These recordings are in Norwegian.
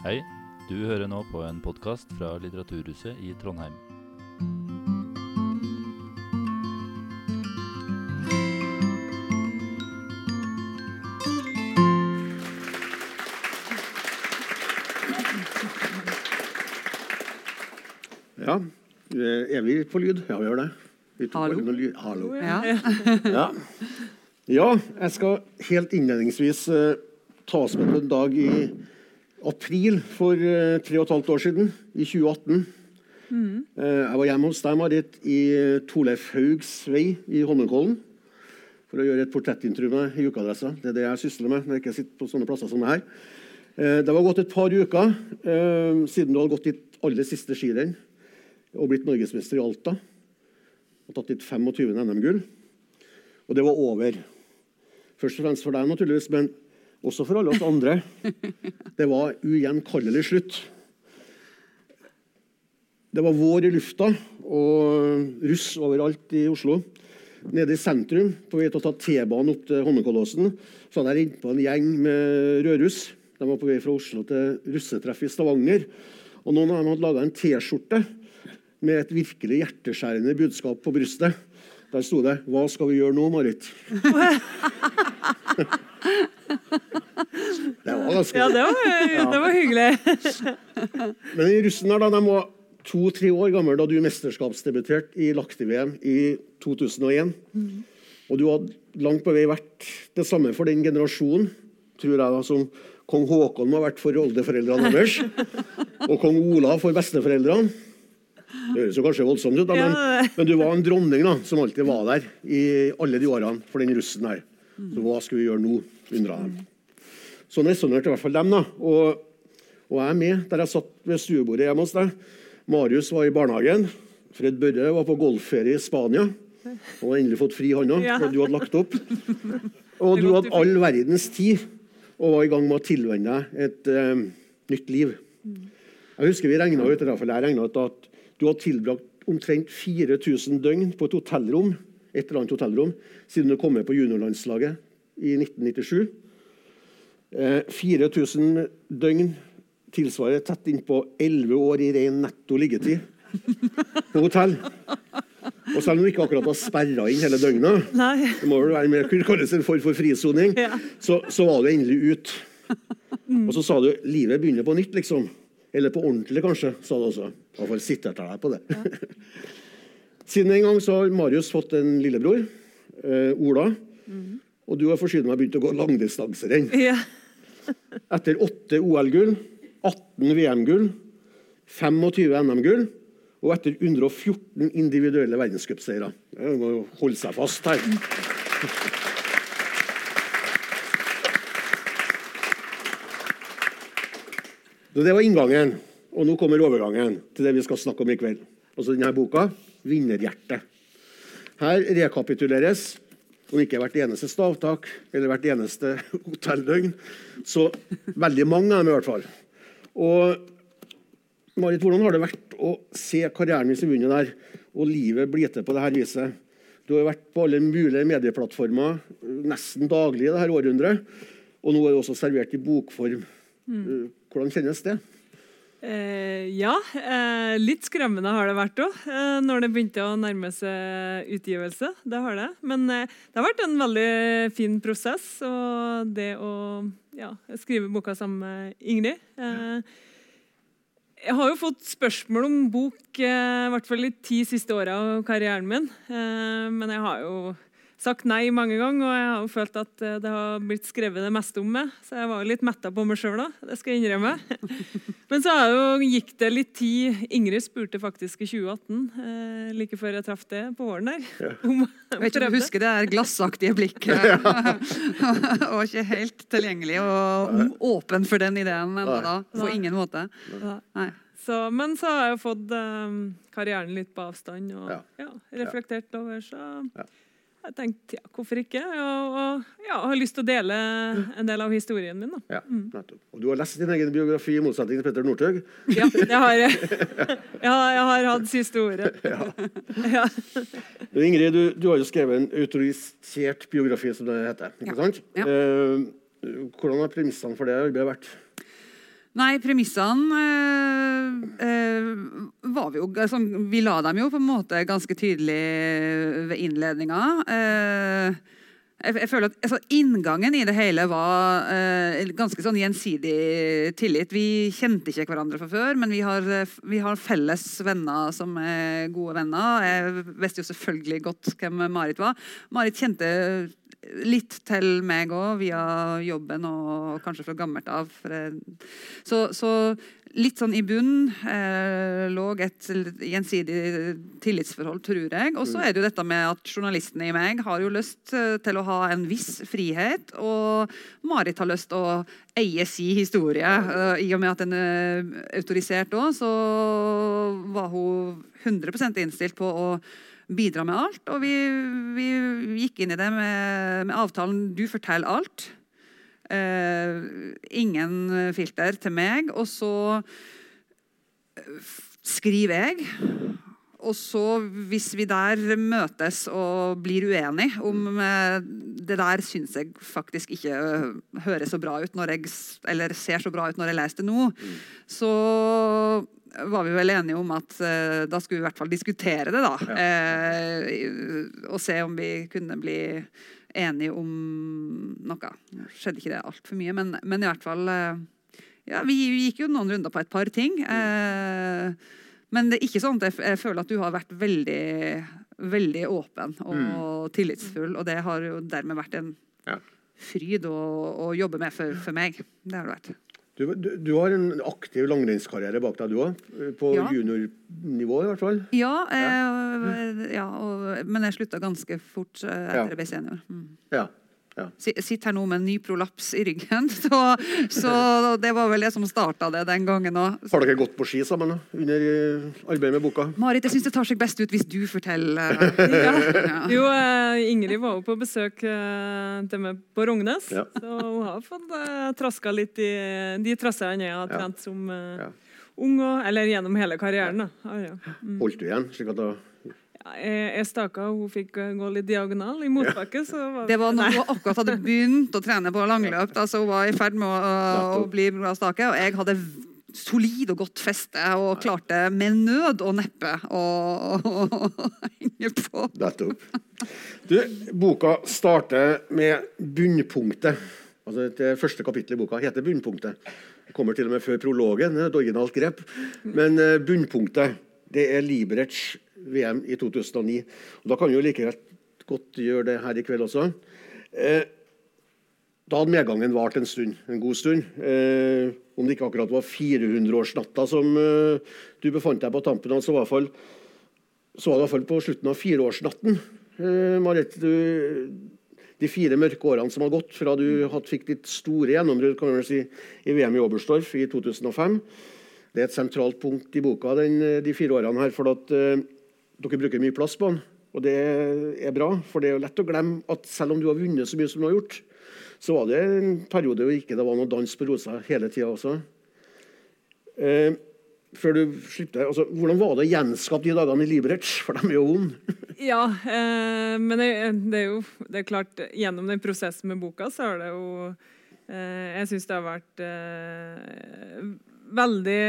Hei, du hører nå på en podkast fra Litteraturhuset i Trondheim. Ja, eh, er vi på lyd? Ja, vi gjør det. Vi Hallo. lyd. Hallo. Ja. Ja. ja, jeg skal helt innledningsvis uh, ta oss med på en dag i april for eh, tre og et halvt år siden, i 2018. Mm. jeg var hjemme hos deg, Marit, i Torleif Haugs vei i Holmenkollen. For å gjøre et portrettintervju med i ukeadressa. Det er det jeg sysler med når jeg ikke sitter på sånne plasser som det her. Eh, det var gått et par uker eh, siden du hadde gått ditt aller siste skirenn og blitt norgesmester i Alta. Og tatt ditt 25. NM-gull. Og det var over. Først og fremst for deg, naturligvis, men også for alle oss andre. Det var ugjenkallelig slutt. Det var vår i lufta og russ overalt i Oslo. Nede i sentrum, på vei til å ta T-banen opp til Holmenkollåsen, så hadde jeg rent på en gjeng med rødruss. De var på vei fra Oslo til russetreff i Stavanger. Og noen av dem hadde laga en T-skjorte med et virkelig hjerteskjærende budskap på brystet. Der sto det 'Hva skal vi gjøre nå, Marit?' det var ganske Ja, det var, det var hyggelig. Men de russen her, da, de var to-tre år gammel da du mesterskapsdebuterte i Lakti-VM i 2001. Og du hadde langt på vei vært det samme for den generasjonen, tror jeg, da, som kong Haakon må ha vært for oldeforeldrene deres. Og kong Olav for besteforeldrene. Det høres jo kanskje voldsomt ut, da, men, men du var en dronning da, som alltid var der i alle de årene for den russen her. Så hva skal vi gjøre nå? undra dem. Sånn resonnerte i hvert fall dem. da. Og, og jeg er med der jeg satt ved stuebordet hjemme hos deg. Marius var i barnehagen. Fred Børre var på golfferie i Spania. Og har endelig fått fri han òg, for du hadde lagt opp. Og du hadde all verdens tid og var i gang med å tilvenne deg et uh, nytt liv. Jeg husker vi regnet ut, i hvert fall jeg regnet ut at du hadde tilbrakt omtrent 4000 døgn på et hotellrom et eller annet hotellrom, siden du kom med på juniorlandslaget i 1997. Eh, 4000 døgn tilsvarer tett innpå 11 år i ren netto liggetid på hotell. Og selv om du ikke akkurat har sperra inn hele døgnet, Nei. det må vel være mer kalles en form for frisoning, Ja. så, så var du endelig ut. Og så sa du livet begynner på nytt, liksom. Eller på ordentlig, kanskje, sa du også. I hvert fall siterte jeg deg på det. Siden en gang så har Marius fått en lillebror, eh, Ola. Og du har forsynet meg begynt å gå langdistanserenn. Ja. Etter åtte OL-gull, 18 VM-gull, 25 NM-gull og etter 114 individuelle verdenscupseiere. Det må jo holde seg fast her. Det var inngangen. Og nå kommer overgangen til det vi skal snakke om i kveld. Altså denne boka 'Vinnerhjertet'. Her rekapituleres om ikke hvert eneste stavtak eller hvert eneste hotelldøgn, så veldig mange av dem i hvert fall. Og Marit, hvordan har det vært å se karrieren din som vunnet der, og livet bli til på dette viset? Du har vært på alle mulige medieplattformer nesten daglig i dette århundret, og nå er du også servert i bokform. Hvordan kjennes det? Eh, ja, eh, litt skremmende har det vært òg, eh, når det begynte å nærme seg utgivelse. Det har det. Men eh, det har vært en veldig fin prosess, og det å ja, skrive boka sammen med Ingrid eh, Jeg har jo fått spørsmål om bok, eh, i hvert fall de ti siste åra av karrieren min. Men jeg har jo sagt nei mange ganger, og jeg har jo følt at eh, det har blitt skrevet det meste om meg. Så jeg var jo litt metta på meg sjøl da, det skal jeg innrømme. Men så jo, gikk det litt tid. Ingrid spurte faktisk i 2018, eh, like før jeg traff det på våren der. Om, Jeg vet ikke om du husker det der glassaktige blikket. og ikke helt tilgjengelig og åpen for den ideen ennå da. På Nei. ingen måte. Ja. Nei. Så, men så har jeg fått um, karrieren litt på avstand og Ja. ja, reflektert over, så Ja. Jeg tenkte ja, hvorfor ikke? Og, og ja, har lyst til å dele en del av historien min. da. Ja, nettopp. Og du har lest din egen biografi i motsetning til Petter Northug. Ja, jeg har. Ja, jeg har hatt siste ordet. Ja. Men Ingrid, du, du har jo skrevet en autorisert biografi, som det heter. ikke sant? Ja. Eh, hvordan har premissene for det arbeidet vært? Nei, premissene eh, eh, var vi jo altså, Vi la dem jo på en måte ganske tydelig ved innledninga. Eh, jeg, jeg, føler at altså, Inngangen i det hele var eh, ganske sånn gjensidig tillit. Vi kjente ikke hverandre fra før, men vi har, vi har, felles venner som er gode venner. Jeg visste jo selvfølgelig godt hvem Marit var. Marit kjente litt til meg òg, via jobben og kanskje fra gammelt av. Så, så litt sånn i bunn eh, lå et gjensidig tillitsforhold, tror jeg. Og så er det jo dette med at journalisten i meg har jo lyst eh, til å ha en viss frihet. Og Marit har lyst til å eie si historie. Uh, I og med at den er autorisert òg, så var hun 100% innstilt på å bidra med alt. Og vi, vi gikk inn i det med, med avtalen 'du forteller alt'. Eh, ingen filter til meg. Og så skriver jeg. Og så, hvis vi der møtes og blir uenige om uh, Det der syns jeg faktisk ikke høres så bra ut når jeg, eller ser så bra ut når jeg leser det nå. Mm. Så var vi vel enige om at da skulle vi i hvert fall diskutere det, da. Ja. Og se om vi kunne bli enige om noe. Skjedde ikke det altfor mye, men, men, i hvert fall Ja, vi, gikk jo noen runder på et par ting. Men det er ikke sånn at jeg, føler at du har vært veldig, veldig åpen og mm. tillitsfull, og det har jo dermed vært en ja. fryd å, å, jobbe med for, for meg. Det har det vært. Du, du, du, har en aktiv langrennskarriere bak deg, du òg? På ja. juniornivå, i hvert fall? Ja, eh, ja og, men jeg slutta ganske fort eh, etter jeg ble senior. Mm. Ja. Ja. Sitter her nå med en ny prolaps i ryggen. Så, så det var vel det som starta det den gangen òg. Har dere gått på ski sammen under eh, arbeidet med boka? Marit, jeg syns det tar seg best ut hvis du forteller. ja. Ja. Jo, uh, Ingrid var jo på besøk uh, til meg på Rognes. Så hun har fått traska litt i de trassene jeg har trent som ung, og, eller gjennom hele karrieren. Da. Mm. Holdt du igjen? slik at da jeg staka, og hun fikk gå litt diagonal i motbakke. Var det var når hun akkurat hadde begynt å trene på langløp. Altså hun var i ferd med å, å bli bra stake, og jeg hadde solid og godt feste og klarte med nød og neppe å, henge på. Nettopp. Du, boka starter med bunnpunktet. Altså Det første kapittelet i boka heter 'Bunnpunktet'. Det kommer til og med før prologen. Et originalt grep. Men uh, bunnpunktet det er Liberec VM i 2009. Og da kan vi jo like godt gjøre det her i kveld også. Eh, da hadde medgangen vart en stund, en god stund. Eh, om det ikke akkurat var 400-årsnatta som eh, du befant deg på tampen av, så, var det i hvert fall på slutten av fireårsnatten. Eh, Marit, du, de fire mørke årene som har gått fra du fikk ditt store gjennombrudd si, i VM i Oberstdorf i 2005. Det er et sentralt punkt i boka den, de fire årene her. for at eh, dere bruker mye plass på den, og det er bra. For det er jo lett å glemme at selv om du har vunnet så mye som du har gjort, så var det en periode hvor ikke det var noe dans på rosa hele tida også. Eh, før du slipper, altså, Hvordan var det å gjenskape de dagene i Liberec? For de er jo vonde. ja, eh, men det, det, er jo det er klart, gjennom den prosessen med boka, så er det jo eh, Jeg syns det har vært eh, veldig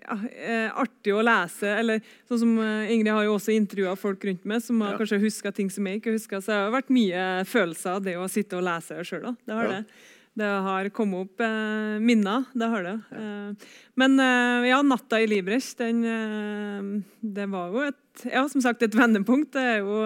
ja, eh, artig å lese. eller sånn som eh, Ingrid har jo også intervjua folk rundt meg som har ja. kanskje huska ting som jeg ikke huska. Så det har vært mye følelser av det å sitte og lese sjøl. Det har ja. det. Det har kommet opp eh, minner. Det har det. Eh, men eh, ja, 'Natta i eh, det var jo et ja, som sagt, et vendepunkt. Det er jo,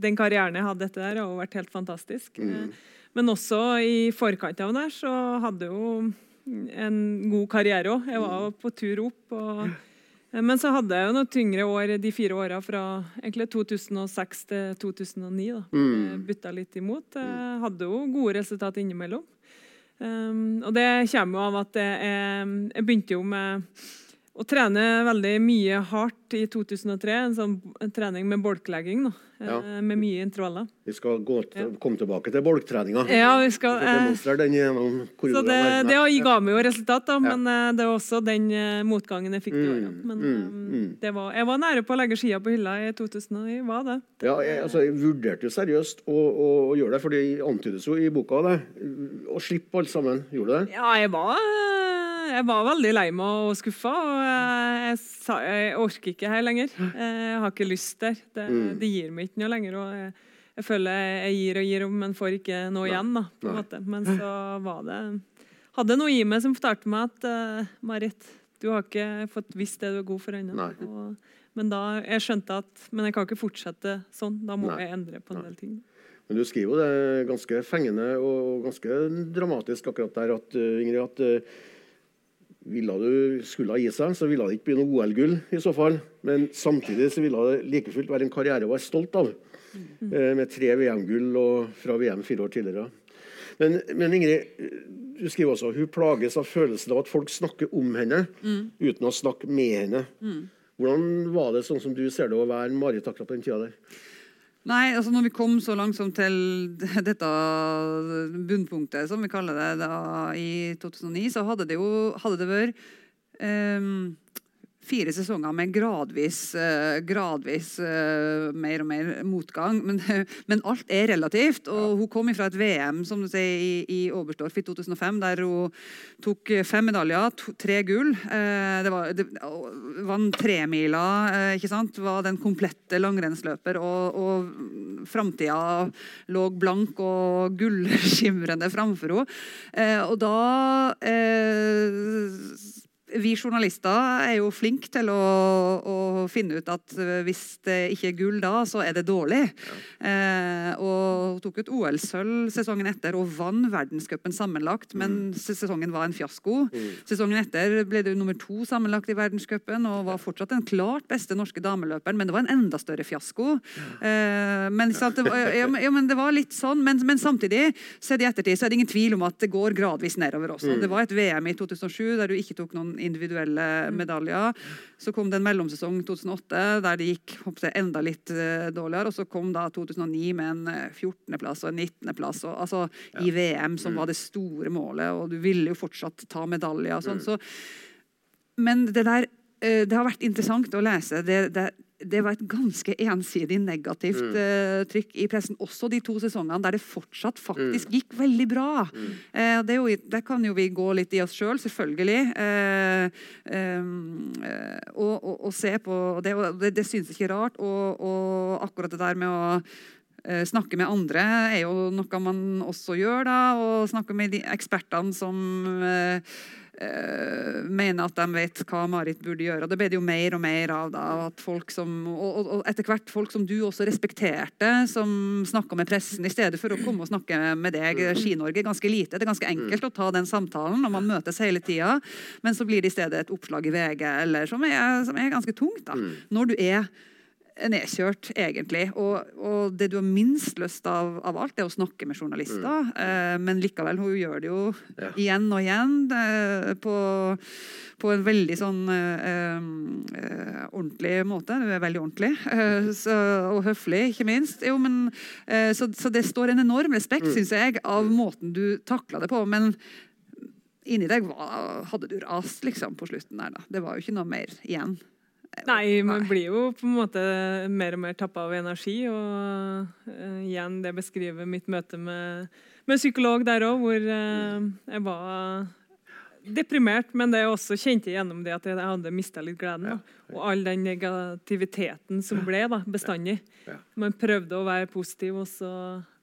den karrieren jeg hadde etter der, har vært helt fantastisk. Mm. Men også i forkant av det så hadde jo en god karriere òg. Jeg var på tur opp. Og, men så hadde jeg jo noen tyngre år de fire åra fra egentlig 2006 til 2009. da. Mm. Bytta litt imot. Jeg hadde jo gode resultat innimellom. Um, og det kommer jo av at jeg, jeg begynte jo med å trene veldig mye hardt i 2003. En sånn en trening med bolklegging. da. Ja. Eh, med mye intervaller. Vi skal gå til, komme tilbake til bolktreninga. Ja, vi skal, demonstrere den gjennom så det, det ga meg jo resultat, da, men ja. Eh, det var også den motgangen jeg fikk. Mm, årene. Men mm, mm. Det Var, jeg var nære på å legge skia på hylla i 2009. Var det. Ja, jeg, altså, jeg vurderte jo seriøst å, å, å, gjøre det, for det antydes jo i boka det. Å slippe alt sammen. Gjorde du det? Ja, jeg var jeg var veldig lei meg og skuffa. Og jeg, sa jeg orker ikke her lenger. Jeg har ikke lyst der. Det, Mm. det gir meg ikke noe lenger. Og jeg, jeg føler jeg gir og gir, men får ikke noe igjen. da, på en måte. Men så var det Hadde noe i meg som fortalte meg at uh, Marit, du har ikke fått visst det du er god for ennå. Men da jeg skjønte at men jeg kan ikke fortsette sånn. Da må Nei. jeg endre på en del ting. Men du skriver jo det ganske fengende og ganske dramatisk akkurat der at uh, Ingrid, at uh, ville du skulle ha gi seg, så ville det ikke bli noe OL-gull i så fall. Men samtidig så ville det like fullt være en karriere å være stolt av. eh, med tre VM-gull og fra VM fire år tidligere. Men, men Ingrid, du skriver også hun plages av følelsen av at folk snakker om henne uten å snakke med henne. Hvordan var det sånn som du ser det å være Marit akkurat på den tida der? Nei, altså når vi kom så langsomt til dette bunnpunktet, som vi kaller det, da, i 2009, så hadde det jo hadde det vært ehm, fire sesonger med gradvis, eh, gradvis eh, mer og mer motgang. Men, men alt er relativt. Og hun kom fra et VM som du sier, i, i Oberstdorf i 2005, der hun tok fem medaljer, to, tre gull. Eh, det var, det, vant tremila, eh, ikke sant? Var den komplette langrennsløper. Og, og framtida lå blank og gullskimrende framfor henne. Eh, og da eh, vi journalister er jo flinke til å, å finne ut at eh, hvis det ikke er gull da, så er det dårlig. Eh, og hun tok ut OL-sølv sesongen etter og vant verdenscupen sammenlagt, men se- sesongen var en fiasko. Sesongen etter ble det nummer to sammenlagt i verdenscupen og var fortsatt den klart beste norske dameløperen, men det var en enda større fiasko. Eh, men, sant, det var, ja, men- det var litt sånn, men, men samtidig så er det i ettertid så er det ingen tvil om at det går gradvis nedover også. Det var et VM i 2007 der du ikke tok noen individuelle medaljer. Så kom det en mellomsesong 2008 der det gikk jeg, enda litt eh, dårligere. Og så kom da 2009 med en eh, 14.-plass og en 19.-plass altså, i VM, som var det store målet. Og du ville jo fortsatt ta medaljer og sånn. Så men det der eh, det har vært interessant å lese. Det, det, det var et ganske ensidig negativt eh, trykk i pressen. Også de to sesongene der det fortsatt faktisk gikk veldig bra. Eh, det, er jo, det, kan jo vi gå litt i oss sjøl, selv, selvfølgelig. Eh, eh, og, og, og se på Det, og det, det synes ikke rart. Og, og akkurat det der med å snakke med andre er jo noe man også gjør, da. Og snakke med de ekspertene som mener at de vet hva Marit burde gjøre. Og det ble det jo mer og mer av. da, at folk som, og, og, og etter hvert folk som du også respekterte, som snakka med pressen i stedet for å komme og snakke med deg. Ski-Norge er ganske lite. Det er ganske enkelt å ta den samtalen når man møtes hele tida. Men så blir det i stedet et oppslag i VG eller som er, som er ganske tungt. da, Når du er nedkjørt, egentlig. Og, og det du har minst lyst av, av alt, er å snakke med journalister. Eh, men likevel, hun gjør det jo Ja. igjen og igjen eh, på, på en veldig sånn eh, eh, ordentlig måte. Hun er veldig ordentlig. så, og høflig, ikke minst. Jo, men, så, så det står en enorm respekt, synes jeg, av måten du takla det på. Men inni deg var, hadde du rast liksom, på slutten der. Da. Det var jo ikke noe mer igjen. Nei, man blir jo på en måte mer og mer tappa av energi. Og uh, igjen, det beskriver mitt møte med, med psykolog der òg, hvor uh, jeg var deprimert, men det jeg også kjente gjennom det at jeg hadde mista litt gleden. Da. Og all den negativiteten som ble da, bestandig. Man prøvde å være positiv, og så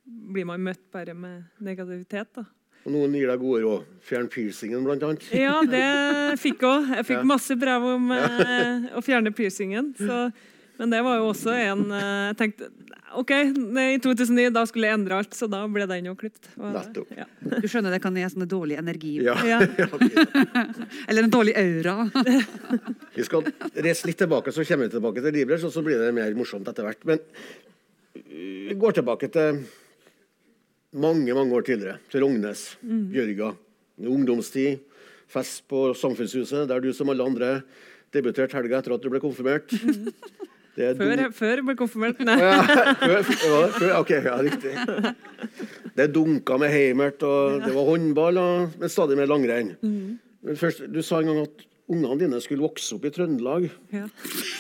blir man møtt bare med negativitet. da. Og noen gir deg gode råd. Fjern piercingen, blant annet. Ja, det fikk jeg òg. Jeg fikk masse brev om eh, å fjerne piercingen. Så, men det var jo også en eh, Jeg tenkte OK, i 2009 da skulle jeg endre alt, så da ble den jo klippet. Nettopp. Ja. Du skjønner det kan gi sånne dårlig energi. Ja. Ja. Eller en dårlig aura. Vi skal reise litt tilbake, så kommer vi tilbake til Librers, og så blir det mer morsomt etter hvert. Men vi går tilbake til mange mange år tidligere, til Rognes, Bjørga. Ungdomstid, fest på Samfunnshuset, der du som alle andre debuterte helga etter at du ble konfirmert. Det er Før, før jeg ble konfirmert. Nei. ja, før, før, ok, ja, riktig. Det dunka med heimert, og det var håndball, og, men stadig mer langrenn. Men først, du sa en gang at ungene dine skulle vokse opp i Trøndelag. Ja.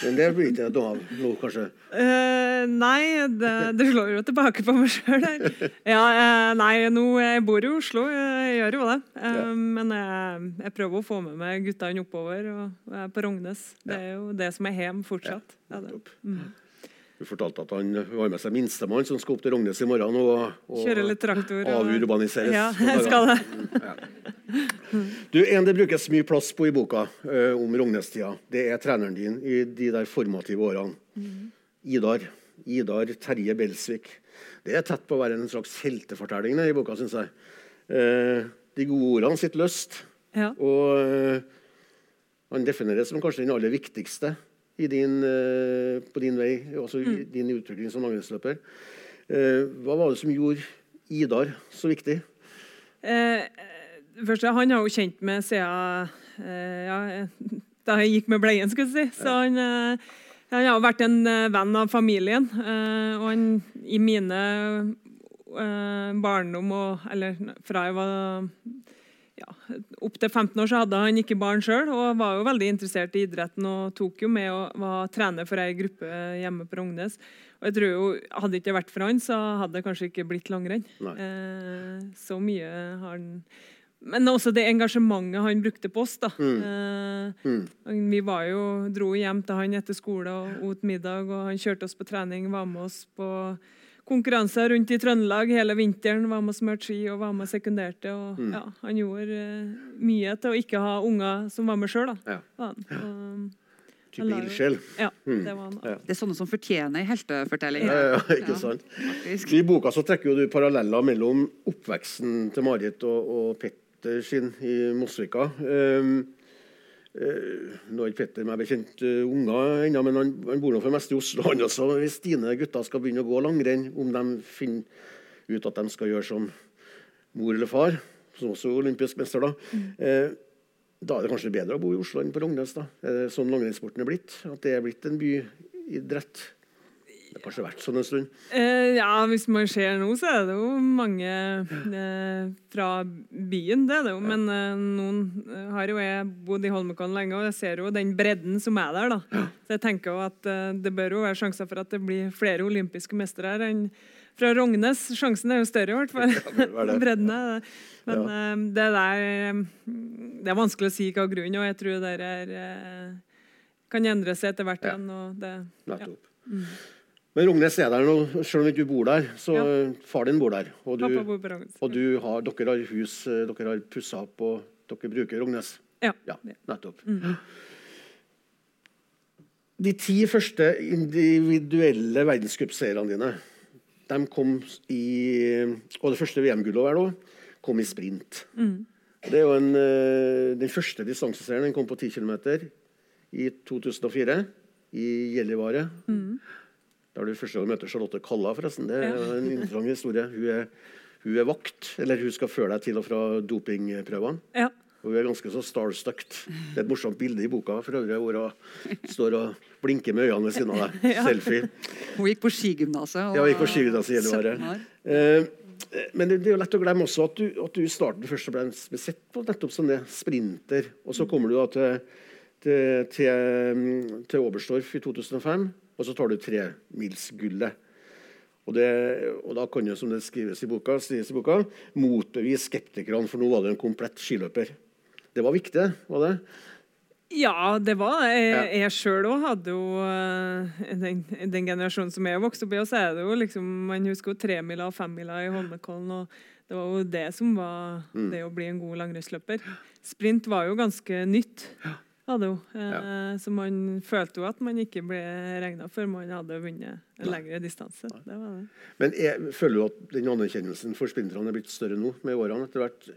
Men det blir ikke noe av nå, kanskje? Eh, nei, det, det, slår jo tilbake på meg sjøl. Ja, uh, nei, nå jeg bor i Oslo, jeg gjør jo det. Uh, ja. Men jeg, jeg, prøver å få med meg guttene oppover, og jeg er på Rognes. Det er jo det som er hjem fortsatt. Ja, det. mm. Du fortalte at han har med seg minstemann som skal opp til Rognes i morgen og, og Kjøre litt traktor. Avurbaniseres. Ja, jeg skal det. Ja. Du, En det brukes mye plass på i boka uh, om Rognes-tida, det er treneren din i de der formative årene. Mm. Idar. Idar Terje Belsvik. Det er tett på å være en slags heltefortelling i boka, syns jeg. Uh, de gode ordene sitter løst. Ja. Og uh, han defineres som kanskje den aller viktigste din, uh, på din vei, altså i din utvikling som langrennsløper. Uh, hva var det som gjorde Idar så viktig? Eh, først, han har jo kjent meg siden eh, ja, da jeg gikk med bleien. skal jeg si. Så han, eh, han har vært en venn av familien. og han, i mine barndom og Eller fra jeg var ja, Opptil 15 år så hadde han ikke barn sjøl og var jo veldig interessert i idretten og tok jo med og var trener for ei gruppe hjemme på Rognes. Og jeg tror jo, Hadde det ikke vært for han, så hadde det kanskje ikke blitt langrenn. Eh, så mye har han Men også det engasjementet han brukte på oss. da. Mm. Eh, mm. Vi var jo, dro hjem til han etter skole og åt middag, og han kjørte oss på trening, var med oss på konkurranser rundt i Trøndelag hele vinteren. Var med og smurte ski og var med og sekunderte. Og, mm. ja, han gjorde uh, mye til å ikke ha unger som var med sjøl. Ja. Type ildsjel. Ja, mm. det var han. Ja. Det er sånne som fortjener ei heltefortelling. Ja, ja, ikke sant? I boka så trekker du paralleller mellom oppveksten til Marit og, og Petter sin i Mosvika. Um, nå er ikke Petter meg bekjent uh, unger ennå, men han, han bor nå for det meste i Oslo. Han også. Hvis dine gutter skal begynne å gå langrenn, om de finner ut at de skal gjøre som mor eller far, som også er olympisk mester, da, mm. uh, da er det kanskje bedre å bo i Oslo enn på Rognes. da. Er det sånn langrennssporten er blitt? At det er blitt en byidrett? Det har kanskje vært sånn en stund? Eh, ja, hvis man ser nå, så er det jo mange eh, fra byen, det er det jo. Men eh, noen eh, har jo jeg bodd i Holmenkollen lenge, og jeg ser jo den bredden som er der. da. Så jeg tenker jo at eh, det bør jo være sjanser for at det blir flere olympiske mestere her enn fra Rognes. Sjansen er jo større, i hvert fall. Bredden er det. Men ja. Eh, det der Det er vanskelig å si hva grunnen og jeg tror det er kan endre seg etter hvert igjen. og det... Ja. Mm. Men Rognes er der nå, selv om ikke du bor der. Så ja. far din bor der. Og, du, og du har, dere har hus, eh, dere har pussa opp, og dere bruker Rognes. Ja. ja nettopp. Mm. De ti første individuelle verdenscupseierne dine de kom i, Og det første VM-gullet kom i sprint. Mm. Det er jo en, eh, Den første distanseseieren kom på 10 km i 2004 i Gjellivare. Mm. Da er det første gang du møter Charlotte Kalla, forresten. Det er en interessant historie. Hun er, hun er, vakt, eller hun skal føre deg til og fra dopingprøvene. Ja. Hun er ganske så starstucked. Det er et morsomt bilde i boka for øvrig, hvor hun står og blinker med øynene ved siden av deg. Selfie. Hun gikk på skigymnaset. Ja, hun gikk på skigymnaset i året. Eh, men det, det, er jo lett å glemme også at du, at du starten først ble sett på nettopp som det sprinter. Og så kommer du da til, til, til, til Oberstdorf i 2005 og så tar du tremilsgullet. Og, det, og da kan jo, som det skrives i boka, skrives i boka motbevise skeptikerne, for nå var du en komplett skiløper. Det var viktig, var det? Ja, det var det. Jeg, jeg sjøl òg hadde jo eh, den, den, generasjonen som jeg vokste opp i, og så er det jo liksom Man husker jo tremila og femmila i Holmenkollen, og det var jo det som var mm. det å bli en god langrennsløper. Sprint var jo ganske nytt. Ja hadde hun. Eh, ja. Så man følte jo at man ikke ble regna før man hadde vunnet en lengre distanse. Det det. Men jeg føler du at den anerkjennelsen for sprinterne er blitt større nå med årene etter hvert?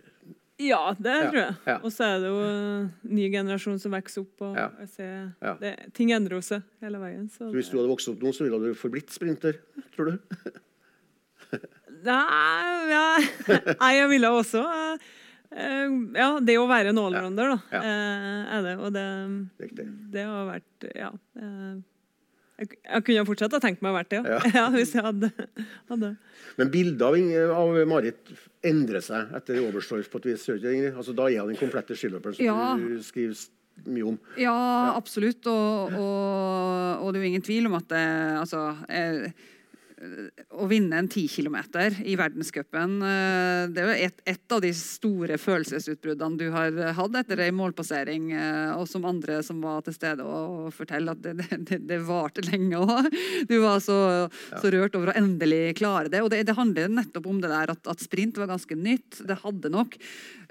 Ja, det ja. tror jeg. Ja. Og så er det jo en ny generasjon som vokser opp. og ser, det, Ting endrer seg hele veien. Så, så Hvis du hadde vokst opp nå, så ville du forblitt sprinter, tror du? Nei, ja. Nei, jeg ville også Eh, ja, det å være en allrounder, da, ja. Eh, er det. Og det, det har vært Ja. Eh, jeg, jeg kunne fortsatt ha tenkt meg å vært det, ja. ja. hvis jeg hadde, hadde. Men bildet av, av, Marit endrer seg etter Oberstdorf på et vis? Altså, da er hun den komplette skiløperen som ja. du skriver mye om. Ja, absolutt. Og, og, og det er jo ingen tvil om at det, altså, eh, å vinne en 10 km i verdenscupen eh, Det er jo et, et, av de store følelsesutbruddene du har hatt etter ei målpassering, eh, og som andre som var til stede og forteller at det, det, det varte lenge òg. Du var så, så, rørt over å endelig klare det. Og det, det handler nettopp om det der at, at, sprint var ganske nytt. Det hadde nok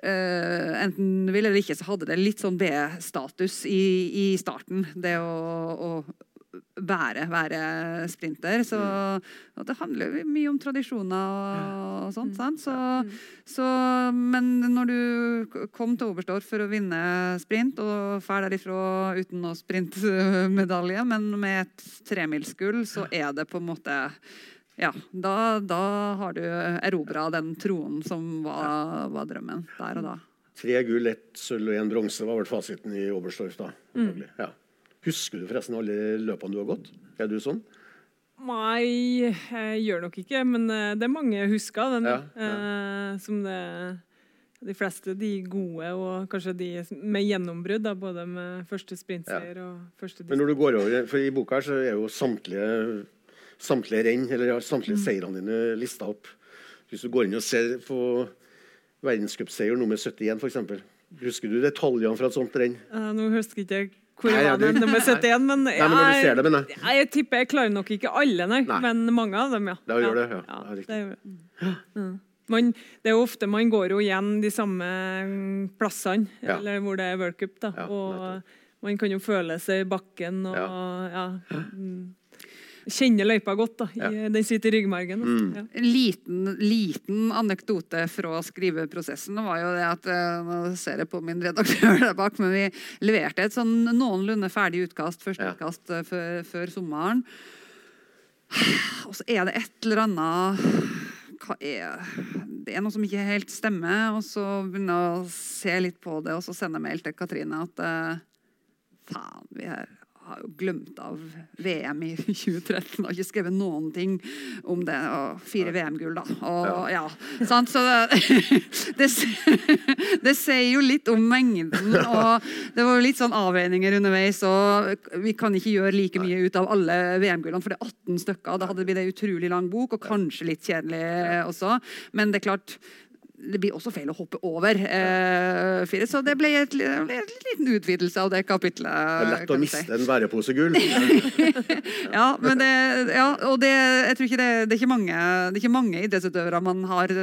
Uh, enten vil eller ikke, så hadde det litt sånn B-status i, i, starten. Det å, å være, være sprinter. Så mm. det handler jo mye om tradisjoner og, og sånt. Sant? Så, mm. så, men når du kom til Oberstdorf for å vinne sprint, og drar derifra uten noe sprintmedalje, men med et tremilsgull, så er det på en måte ja, da, da har du erobra den tronen som var, var, drømmen der og da. Tre gull, ett sølv og én bronse var vel fasiten i Oberstdorf da. Mm. Ja. Husker du forresten alle løpene du har gått? Er du sånn? Nei, jeg gjør nok ikke, men eh, det er mange jeg husker. Den, ja, ja. Eh, som det, de fleste de gode, og kanskje de med gjennombrudd. både med første sprintseier ja. og første Men når du går over, for I boka her så er jo samtlige, samtlige renn, eller samtlige mm. seirene dine lista opp. Hvis du går inn og ser på verdenscupseier nummer 71 f.eks. Husker du detaljene fra et sånt renn? Uh, nå husker ikke jeg ja, nummer 71, men, nei, men når du ser dem, jeg, jeg tipper jeg klarer nok ikke alle, nei, nei. men mange av dem, ja. Da gjør det, ja. ja, det, gjør det. Mm. Man, det er jo ofte man går jo igjen de samme plassene, eller hvor det er World Cup. Da, og man kan jo føle seg i bakken og ja. Mm kjenner løypa godt. da. Ja. Den sitter i ryggmargen. Mm. Ja. En liten, liten, anekdote fra skriveprosessen var jo det at eh, Nå ser jeg på min redaktør der bak, men vi leverte et sånn noenlunde ferdig utkast, første ja. utkast eh, før, før sommeren. Og så er det et eller annet hva er Det er noe som ikke helt stemmer. Og så begynner jeg å se litt på det, og så sender jeg mail til Katrine at uh, faen, vi er har glemt av VM i 2013. Har ikke skrevet noen ting om det. Og fire VM-gull, da. Og, ja. Ja, Så det, det, det, sier jo litt om mengden. Og det var jo litt sånn avveininger underveis. Og vi kan ikke gjøre like mye ut av alle VM-gullene, for det er 18 stykker. Da hadde det blitt ei utrolig lang bok, og kanskje litt kjedelig også. Men det er klart det blir også feil å hoppe over eh, fire, så det ble et, en liten utvidelse av det kapitlet. Det er lett å miste si. en bæreposegull. ja, men det, ja, og det, jeg tror ikke det, det, er ikke mange, det er ikke mange idrettsutøvere man har,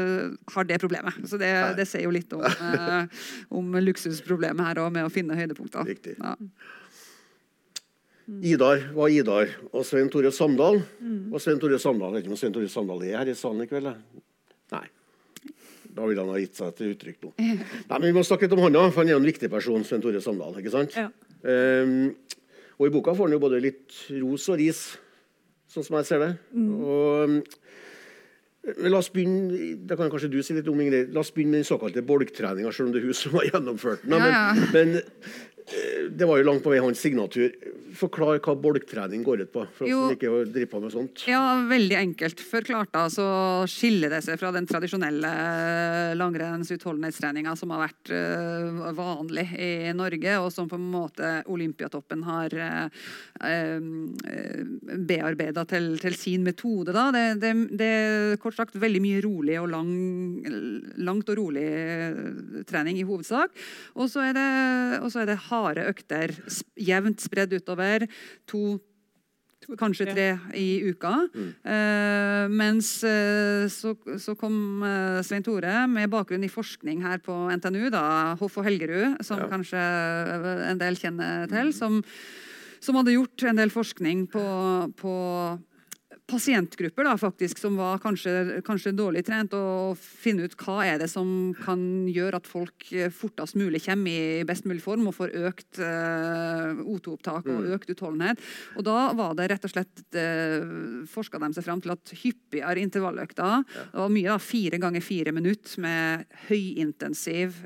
har det problemet. Så det, det sier jo litt om, eh, om luksusproblemet her og med å finne høydepunkter. Riktig. Ja. Idar var Idar, og Svein Tore Samdal mm. og Svein Tore Samdal. Jeg vet ikke om Svein Tore Samdal er her i salen i kveld? Nei. Da vil han ha gitt seg til uttrykk nå. Nei, men Vi må snakke litt om han, da, for han er en viktig person. Svein Tore Samdal, ikke sant? Ja. Um, og I boka får han jo både litt ros og ris, sånn som jeg ser det. Mm. Og, men la oss begynne det kan kanskje du si litt om, Ingrid, la oss begynne med den såkalte bolktreninga, selv om det er hun som har gjennomført den. Men, ja, ja. men Eh, det var jo langt på vei hans signatur. Forklar hva bolktrening går ut på. for jo, som ikke driver på med sånt. Ja, Veldig enkelt forklart. da, Så skiller det seg fra den tradisjonelle langrennsutholdenhetstreninga som har vært uh, vanlig i Norge, og som på en måte Olympiatoppen har uh, uh, bearbeida til, til, sin metode. da. Det, det, det, er kort sagt veldig mye rolig og lang, langt og rolig trening i hovedsak. Og så er det, og så er det harde økter jevnt spredd utover. To kanskje tre i uka. Mm. Uh, mens uh, så, så, kom uh, Svein Tore med bakgrunn i forskning her på NTNU, da, Hoff og Helgerud, som ja. kanskje en del kjenner til, som, som, hadde gjort en del forskning på, på pasientgrupper da, faktisk, som var kanskje, kanskje, dårlig trent, og finne ut hva er det som kan gjøre at folk eh, fortest mulig kommer i best mulig form og får økt uh, O2-opptak og mm. økt utholdenhet. Og Da var det rett og slett eh, forska de seg fram til at hyppigere intervalløkter. Det var mye da, fire ganger fire minutter med høyintensiv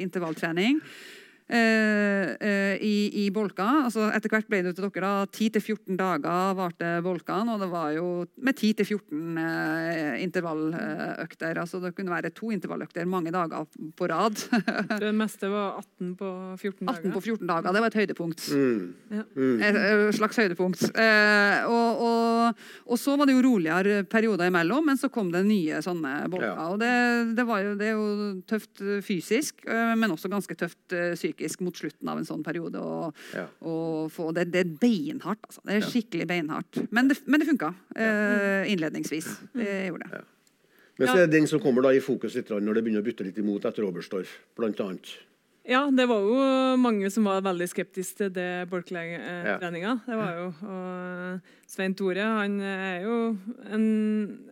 intervalltrening eh, eh, i, i bolka. Altså, etter hvert ble det til dere da 10-14 dager varte bolkene, og det var jo med 10-14 eh, intervalløkter. Altså, det kunne være to intervalløkter mange dager på rad. Det meste var 18 på 14 dager. 18 på 14 dager, det var et høydepunkt. Ja. Et et slags høydepunkt. Eh, og, og, og så var det jo roligere perioder imellom, men så kom det nye sånne bolker. Ja. Og det, det, var jo, det er jo tøft eh, fysisk, eh, men også ganske tøft eh, psykisk mot slutten av en sånn periode. Og, Ja. og få, det, det er beinhardt, altså. Det er skikkelig beinhardt. Men det, men det funka eh, innledningsvis. Det gjorde det. Men så er det den som kommer da i fokus litt når det begynner å bytte litt imot etter Oberstdorf, blant annet. Ja, det var jo mange som var veldig skeptiske til det Borchgrevink-treninga. Det var jo, og Svein Tore han er jo en,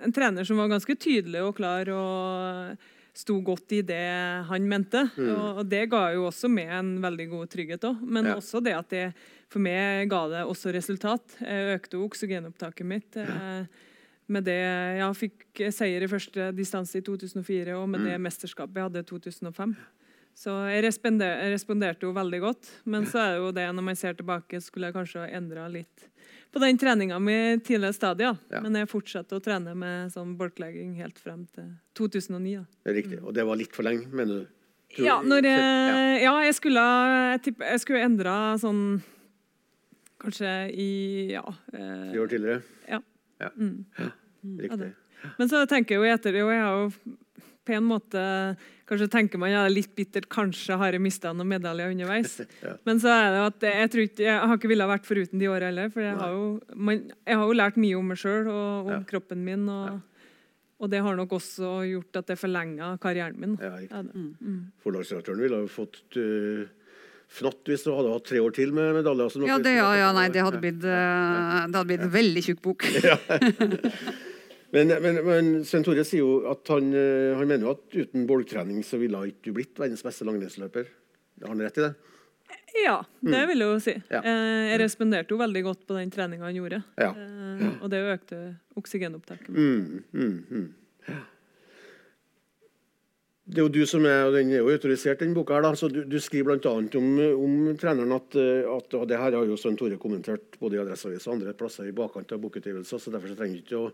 en trener som var ganske tydelig og klar og sto godt i det han mente. Og, og det ga jo også med en veldig god trygghet òg. Men Ja. også det at det for meg ga det også resultat. Jeg økte oksygenopptaket mitt. Ja. Med det, Jeg fikk seier i første distanse i 2004, og med det mesterskapet jeg hadde i 2005. Så jeg responderte, jeg responderte jo veldig godt. Men så er det jo det, når man ser tilbake, skulle jeg kanskje ha endra litt på den treninga mi tidligere stadier. Ja. Men jeg fortsatte å trene med sånn bolklegging helt frem til 2009. Da. Det er riktig. Og det var litt for lenge, mener du? Tror- Ja, når Ja. jeg, ja, jeg skulle Jeg, jeg skulle endra sånn Kanskje i Ja. eh, Tre år tidligere? Ja. Ja. Mm. Riktig. Men så tenker jeg jo etter det, og jeg har jo på en måte Kanskje tenker man ja, det er litt bittert, kanskje har jeg mista noen medaljer underveis. Ja. Men så er det at jeg, tror ikke, jeg har ikke villet vært foruten de åra heller. For jeg har, jo, man, jeg har jo lært mye om meg sjøl og om Ja. kroppen min. Og, og det har nok også gjort at det forlenga karrieren min. Ja. Ja, det. Mm. Forlagsredaktøren ville ha fått uh, fnatt hvis du hadde hatt tre år til med medaljer. Ja, det, ja, ja, nei, det hadde blitt, uh, det hadde blitt en veldig tjukk bok. Men, men, men Svein Tore sier jo at han, eh, han mener jo at uten bolktrening så ville han ikke blitt verdens beste langrennsløper. Har han rett i det? Ja, det vil jeg jo si. Ja. Eh, Jeg responderte jo veldig godt på den treninga han gjorde. Ja. Ja. Og det økte oksygenopptaket. Mm, mm, mm. Det er jo du som er, og Den er jo autorisert, den boka. her da, så Du, du skriver bl.a. Om, om treneren at, eh, at og Det her har jo Svein Tore kommentert både i Adresseavisen og andre plasser i bakkant av bokutgivelser, så derfor så trenger du ikke å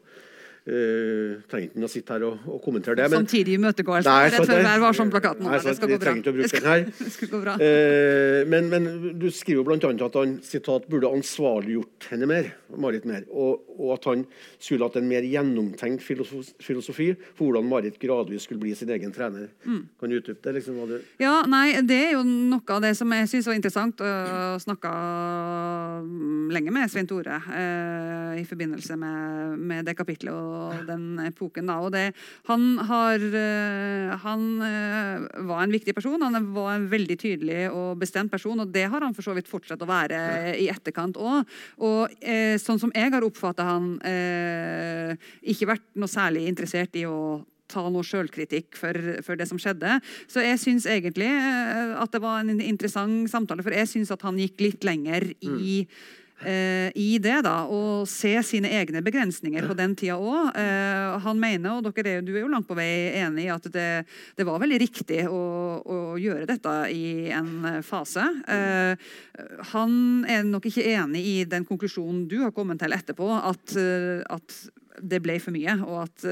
eh, trengte ikke å sitte her og, og kommentere det. Men, Samtidig imøtegåelse. Rett før det. Vær varsom-plakaten. Det skal gå bra. å Det skal-. Det skal gå bra. Uh, men, men du skriver bl.a. at han sitat, burde ansvarliggjort henne mer, Marit mer, og, og at han skulle hatt en mer gjennomtenkt filosof- filosofi for hvordan Marit gradvis skulle bli sin egen trener. Mm. Kan du utdype det? liksom, du... Ja, nei, Det er jo noe av det som jeg syns var interessant, og snakka lenge med Svein Tore uh, i forbindelse med, med det kapitlet og den epoken. Da. Og det, han har eh, Han eh, var en viktig person. Han var en veldig tydelig og bestemt person, og det har han for så vidt fortsatt å være i etterkant òg. Og eh, sånn som jeg har oppfatta han, eh, ikke vært noe særlig interessert i å ta noe sjølkritikk for, for det som skjedde. Så jeg syns egentlig at det var en interessant samtale, for jeg syns at han gikk litt lenger i eh, i det, da, og se sine egne begrensninger på den tida òg. Eh, han mener, og dere er, du er jo langt på vei enig i at det, det var veldig riktig å, å gjøre dette i en fase. Eh, han er nok ikke enig i den konklusjonen du har kommet til etterpå, at, eh, at det ble for mye, og at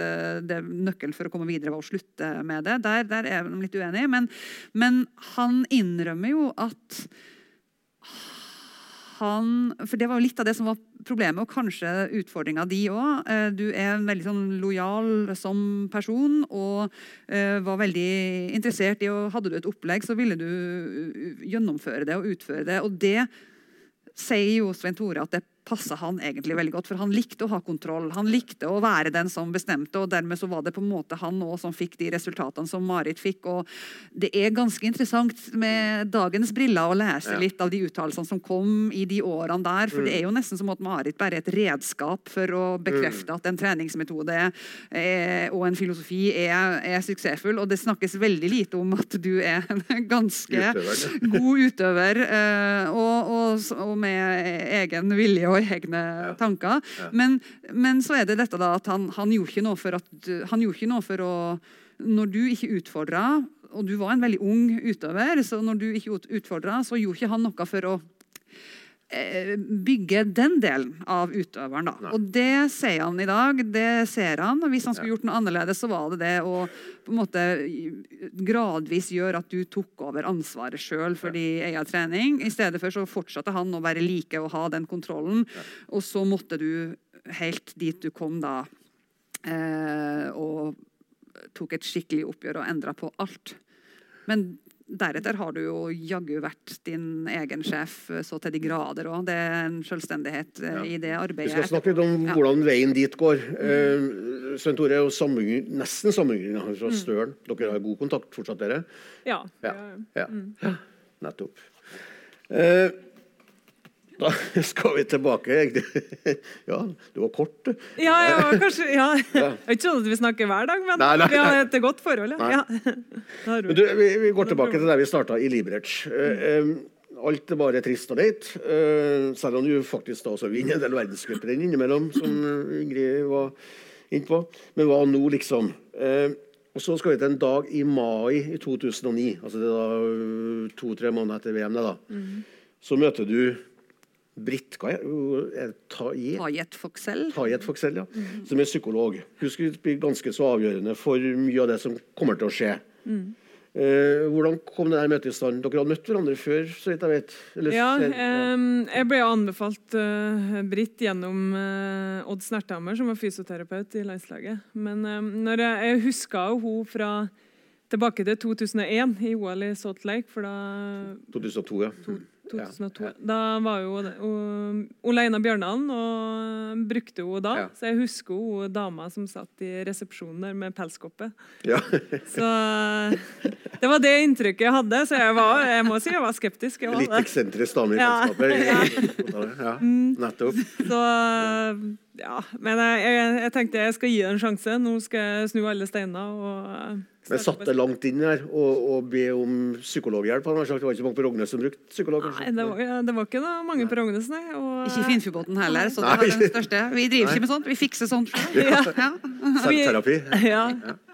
det nøkkelen for å komme videre var å slutte med det. Der, der er de litt uenige. Men, men han innrømmer jo at han For det var jo litt av det som var problemet, og kanskje utfordringa di òg. Du er veldig sånn lojal som person og eh, var veldig interessert i og Hadde du et opplegg, så ville du gjennomføre det og utføre det. Og det sier jo Svein Tore at det passa han egentlig veldig godt, for han likte å ha kontroll. Han likte å være den som bestemte, og dermed så var det på en måte han òg som fikk de resultatene som Marit fikk. og Det er ganske interessant med dagens briller å lese litt av de uttalelsene som kom i de årene der, for det er jo nesten som at Marit bare er et redskap for å bekrefte at en treningsmetode er, og en filosofi er, er suksessfull, og det snakkes veldig lite om at du er en ganske Utøver, god utøver, eh, og, og, og med egen vilje og egne tanker. Men, men så er det dette da at han, han gjorde ikke noe for at han gjorde ikke noe for å når du ikke utfordra, og du var en veldig ung utøver, så når du ikke utfordra, så gjorde ikke han noe for å bygge den delen av utøveren. Da. Og det ser han i dag. det ser han, og Hvis han skulle gjort noe annerledes, så var det det å på en måte gradvis gjøre at du tok over ansvaret sjøl for din egen trening. I stedet for så fortsatte han å være like og ha den kontrollen. Og så måtte du helt dit du kom da, eh, og tok et skikkelig oppgjør og endra på alt. Men deretter har du jo jaggu vært din egen sjef eh, så til de grader òg. Det er en selvstendighet eh, ja. i det arbeidet. Vi skal snakke litt om hvordan veien dit går. Mm. Uh, Svein Tore er jo nesten sammenligna fra mm. Dere har god kontakt fortsatt, dere? Ja. ja. ja. ja. Nettopp. Uh, da skal vi tilbake. Ja, du var kort, du. Ja, ja kanskje, ja. Jeg er ikke sånn at vi snakker hver dag, men nei, nei, vi har et godt forhold. Ja. Du, vi, vi, går tilbake til der vi starta, i Liberec. Uh, alt er bare trist og leit. Uh, selv om du faktisk da også vinner en del verdenscuprenn innimellom, som Ingrid var inne på. Men hva nå, liksom? Uh, og Så skal vi til en dag i mai i 2009, altså det er da to-tre måneder etter VM. Da, mm. Så møter du Tajet Foxell. Tajet Foxell ja. Mm. Som er psykolog. Hun skulle bli ganske så avgjørende for mye av det som kommer til å skje. Mm. Eh, hvordan kom det der møtet i stand? Dere hadde møtt hverandre før? så vidt jeg vet. Eller, ja, eh, jeg ble anbefalt uh, Britt gjennom uh, Odd Snerthammer, som var fysioterapeut i landslaget. Men um, når jeg, jeg huska hun fra tilbake til 2001 i OL i Salt Lake. For da 2002, ja. To, 2002. Ja. Da var jo Oleina Bjørndalen og brukte hun da. Ja. Så jeg husker hun dama som satt i resepsjonen der med pelskoppe. Ja. så det var det inntrykket jeg hadde. Så jeg, var, jeg må si jeg var skeptisk. Jeg var Litt eksentrisk dame i pelskapet. Ja. Mm. Nettopp. Så ja, men jeg, jeg, jeg, tenkte jeg skal gi det en sjanse. Nå skal jeg snu alle steiner. og men satt det langt inn her og be om psykologhjelp? Han har sagt Det var ikke mange på Rognes som brukte psykolog? Nei, det var, det var ikke noe mange på Rognes, nei. Og, ikke Finnfjordbotn heller, så det var den største. Vi driver ikke med sånt, vi fikser sånt. Ja. ja. Selvterapi. Ja.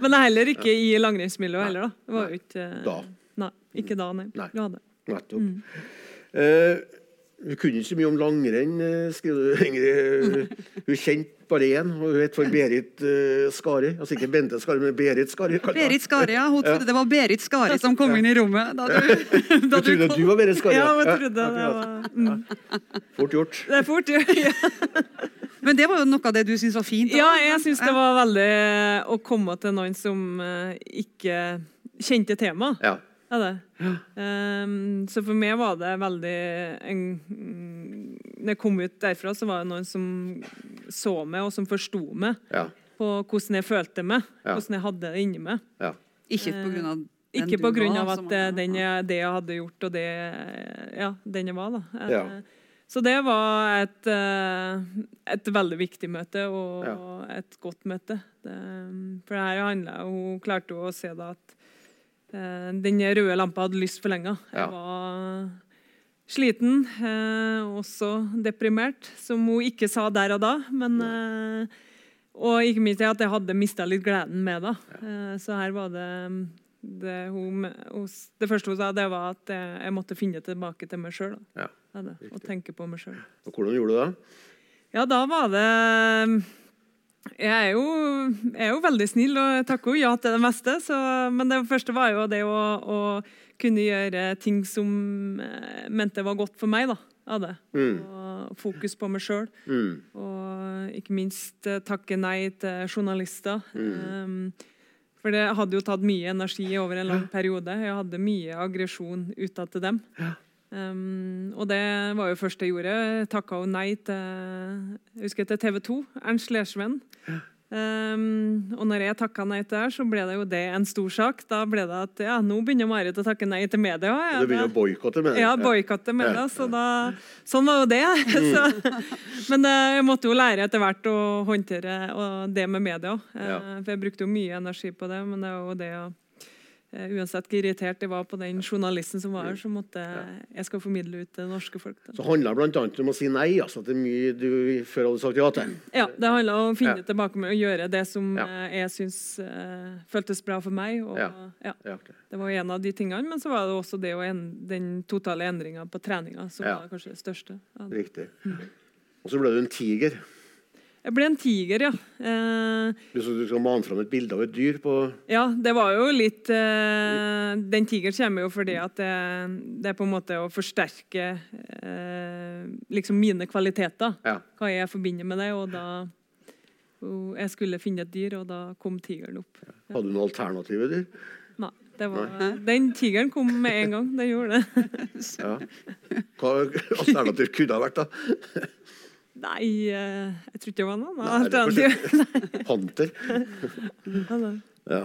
Men det er heller ikke i langrennsmiljøet heller, da. Det var jo ikke Da. Nei, ikke da, nei. nei. Nettopp. Mm. Uh, hun kunne ikke så mye om langrenn, eh, skriver du, Ingrid. Hun kjente bare én, og hun het for Berit uh, Skari. Altså ikke Bente Skari, men Berit Skari. Berit Skari, ja. Hun trodde ja. det var Berit Skari som kom inn i rommet. Da du, da du trodde du var Berit Skari? Ja, hun trodde det var mm. Fort gjort. Det er fort gjort, ja. Men det var jo noe av det du syntes var fint? Da. Ja, jeg syns det var veldig å komme til noen som uh, ikke kjente temaet. Ja. Ja, det. Um, så for meg var det veldig en, Når jeg kom ut derfra, så var det noen som så meg, og som forsto meg. Ja. På hvordan jeg følte meg, ja. hvordan jeg hadde det inni meg. Ja. Ikke på grunn av den Ikke på grunn av at det, den jeg, det jeg hadde gjort, og det ja, den jeg var. da. Ja. Så det var et, eh, et veldig viktig møte, og et godt møte. Det, for det her handla Hun klarte å se da at Eh, den røde lampa hadde lyst for lenge. Jeg var sliten, eh, også deprimert, som hun ikke sa der og da. Men, eh, og ikke minst at jeg hadde mista litt gleden med det. Så her var det det, hun, det, første hun sa, det var at jeg, jeg måtte finne tilbake til meg sjøl. Ja, og tenke på meg sjøl. Hvordan gjorde du det? Ja, da var det jeg er, jo, jeg er jo, veldig snill og takker jo ja til det meste. Så, men det første var jo det å, å kunne gjøre ting som eh, mente var godt for meg. da, av det. Mm. Og fokus på meg sjøl. Mm. Og ikke minst eh, takke nei til journalister. Mm. Um, for det hadde jo tatt mye energi over en lang periode. Jeg hadde mye aggresjon utad til dem. Ja. Um, og det var jo først jeg gjorde. Jeg takka jo nei til, husker til TV 2. Ernst Lersven. Um, og når jeg takka nei til det, så ble det jo det en stor sak. Da ble det at ja, nå begynner Marit å takke nei til media. Ja, du begynner å boikotte media? Ja, boikotte media. Så da, sånn var jo det. så, men det, jeg måtte jo lære etter hvert å håndtere det med media. Uh, for jeg brukte jo mye energi på det. Men det er jo det å eh, uansett hvor irritert jeg var på den journalisten som var her, så måtte jeg, skal formidle ut til det norske folk. Da. Så handler det bl.a. om å si nei. altså er mye du før hadde sagt ja til. Ja, det handla om å finne Ja. tilbake med å gjøre det som Ja. eh, jeg syns uh, føltes bra for meg. Og, Ja. ja. Ja, ok. Det var en av de tingene, men så var det også det en, den totale endringa på treninga som var kanskje det største. Riktig. Og så ble du en tiger. Jeg ble en tiger, ja. Eh, Du, så du skal mane fram et bilde av et dyr på ja, det var jo litt eh, Den tigeren kommer jo fordi at det, det er på en måte å forsterke eh, liksom mine kvaliteter. Ja. Hva jeg forbinder med det. Og da og Jeg skulle finne et dyr, og da kom tigeren opp. Hadde du noen alternative dyr? Nei, det var, den tigeren kom med en gang. Den gjorde det. Ja. Hva alternativ kunne det ha vært, da? Nei, eh, jeg tror ikke det var noe Nei, det er. Hunter? Ja.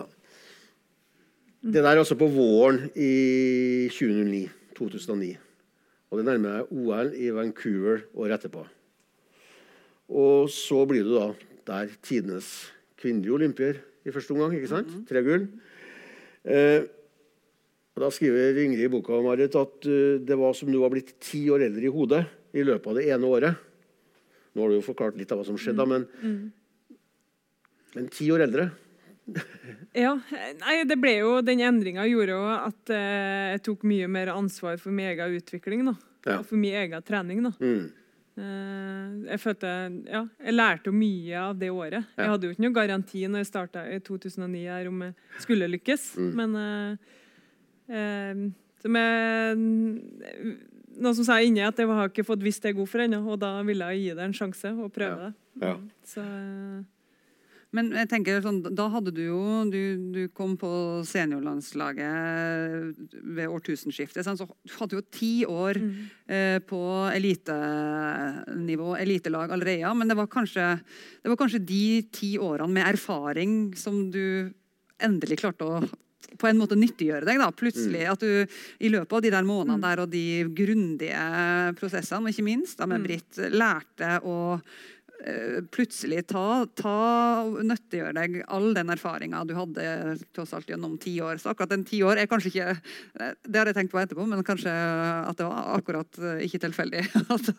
Det der er altså på våren i 2009. 2009. Og det nærmer deg OL i Vancouver året etterpå. Og så blir du da der tidenes kvinnelige olympier i første omgang. ikke sant? Tre gull. Eh, og da skriver Ingrid i boka Marit, at eh, det var som du var blitt ti år eldre i hodet i løpet av det ene året. Nå har du jo forklart litt av hva som skjedde, mm. men, men ti år eldre Ja, nei, det ble jo, Den endringa gjorde jo at eh, jeg tok mye mer ansvar for min egen utvikling. da. Ja. Og for min egen trening. da. mm. Eh, jeg følte, ja, jeg lærte jo mye av det året. Ja. Jeg hadde jo ikke noe garanti når jeg starta i 2009 her om jeg skulle lykkes. Mm. Men eh, eh, som jeg, noen som sa inni at jeg har ikke fått visst det er god for ennå, og da ville jeg gi det en sjanse og prøve det. Ja. Så eh, Men jeg tenker sånn, da hadde du jo Du, du kom på seniorlandslaget ved årtusenskiftet. sant? Så du hadde jo ti år eh, på elitenivå, elitelag allerede. Men det var, kanskje, det var kanskje de ti årene med erfaring som du endelig klarte å på en måte nyttiggjøre deg. da, plutselig, At du i løpet av de der månedene der og de grundige prosessene, og ikke minst da med Britt, lærte å eh, plutselig ta, ta nyttiggjøre deg all den erfaringa du hadde tross alt gjennom ti år. Så akkurat den ti år er kanskje ikke Det har jeg tenkt på etterpå, men kanskje at det var akkurat eh, ikke tilfeldig at,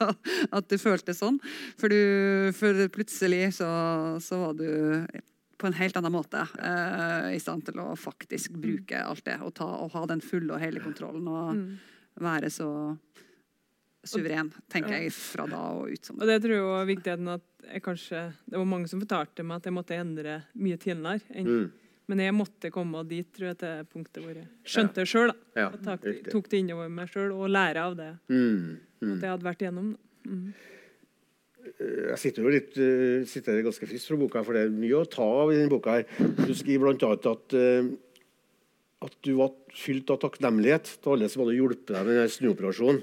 at du følte sånn. For, du, for plutselig så, så var du på en helt annen måte uh, i stand til å faktisk bruke alt det. Og, ta, og ha den fulle og hele kontrollen og være så suveren, tenker jeg, fra da og ut som Og det tror jeg var viktigheten at jeg kanskje, Det var mange som fortalte meg at jeg måtte endre mye tidligere. enn- Mm. Men jeg måtte komme dit tror jeg, til punktet hvor jeg skjønte det sjøl. Ja, tok, tok det innover meg sjøl og lære av det Mm. Mm. at jeg hadde vært igjennom. Mm. Jeg sitter jo litt uh, sitter ganske frisk fra boka, for det er mye å ta av i denne boka. her. Du skriver bl.a. at eh, at du var fylt av takknemlighet til alle som hadde hjulpet deg med denne snuoperasjonen.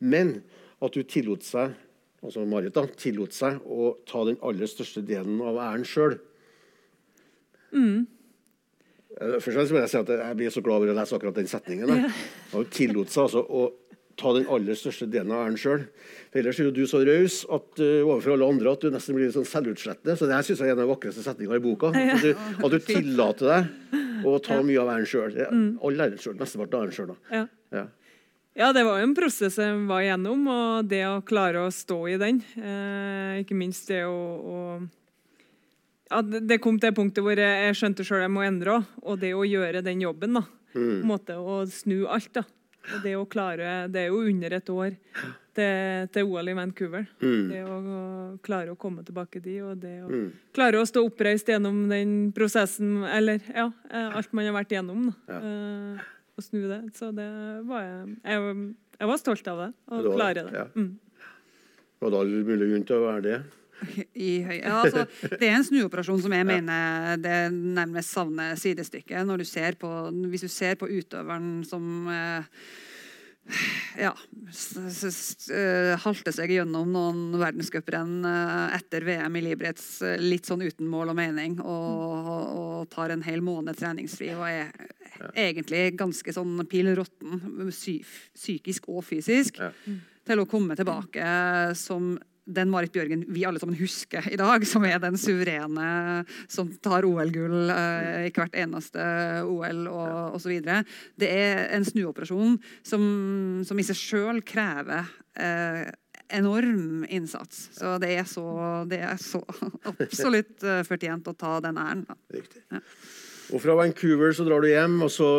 Men at du tillot seg altså Marit da, tillot seg å ta den aller største delen av æren sjøl. Først og fremst må jeg si at jeg blir så glad over å lese akkurat den setningen. da. Og Hun tillot seg altså å ta den aller største delen av æren sjøl. Ellers er jo du så raus at, uh, overfor alle andre at du nesten blir sånn selvutslettende. Så det her synes jeg er en av de vakreste setningene i boka. At du, at du tillater deg å ta mye av æren sjøl. All æren sjøl. Mesteparten av æren sjøl. Ja. Ja. ja, det var jo en prosess jeg var igjennom, og det å klare å stå i den. Eh, ikke minst det å, å ja, det kom til punktet hvor jeg, skjønte sjøl jeg må endre. Og det å gjøre den jobben, da. På en måte Å snu alt, da. Og det å klare Det er jo under et år til, til OL i Vancouver. Det å klare å komme tilbake dit, og det å klare å stå oppreist gjennom den prosessen, eller ja, eh, alt man har vært gjennom, da. Eh, og snu det. Så det var jeg Jeg, jeg var stolt av det, å klare det. ja. Mm. Og da er det mulig grunn til å være det. I høy. Ja, altså, det er en snuoperasjon som jeg mener det nærmest savner sidestykke. Når du ser på, hvis du ser på utøveren som eh, ja, eh, halte seg gjennom noen verdenscuprenn eh, etter VM i Libretz eh, litt sånn uten mål og mening, og, og tar en hel måned treningsfri og er egentlig ganske sånn pill råtten, psykisk og fysisk, Ja. til å komme tilbake som den Marit Bjørgen vi alle sammen husker i dag, som er den suverene som tar OL-gull eh, i hvert eneste OL og osv. Det er en snuoperasjon som, som i seg sjøl krever eh, enorm innsats. Så det er så, det er så absolutt uh, fortjent å ta den æren. Da. Riktig. Ja. Og fra Vancouver så drar du hjem, og så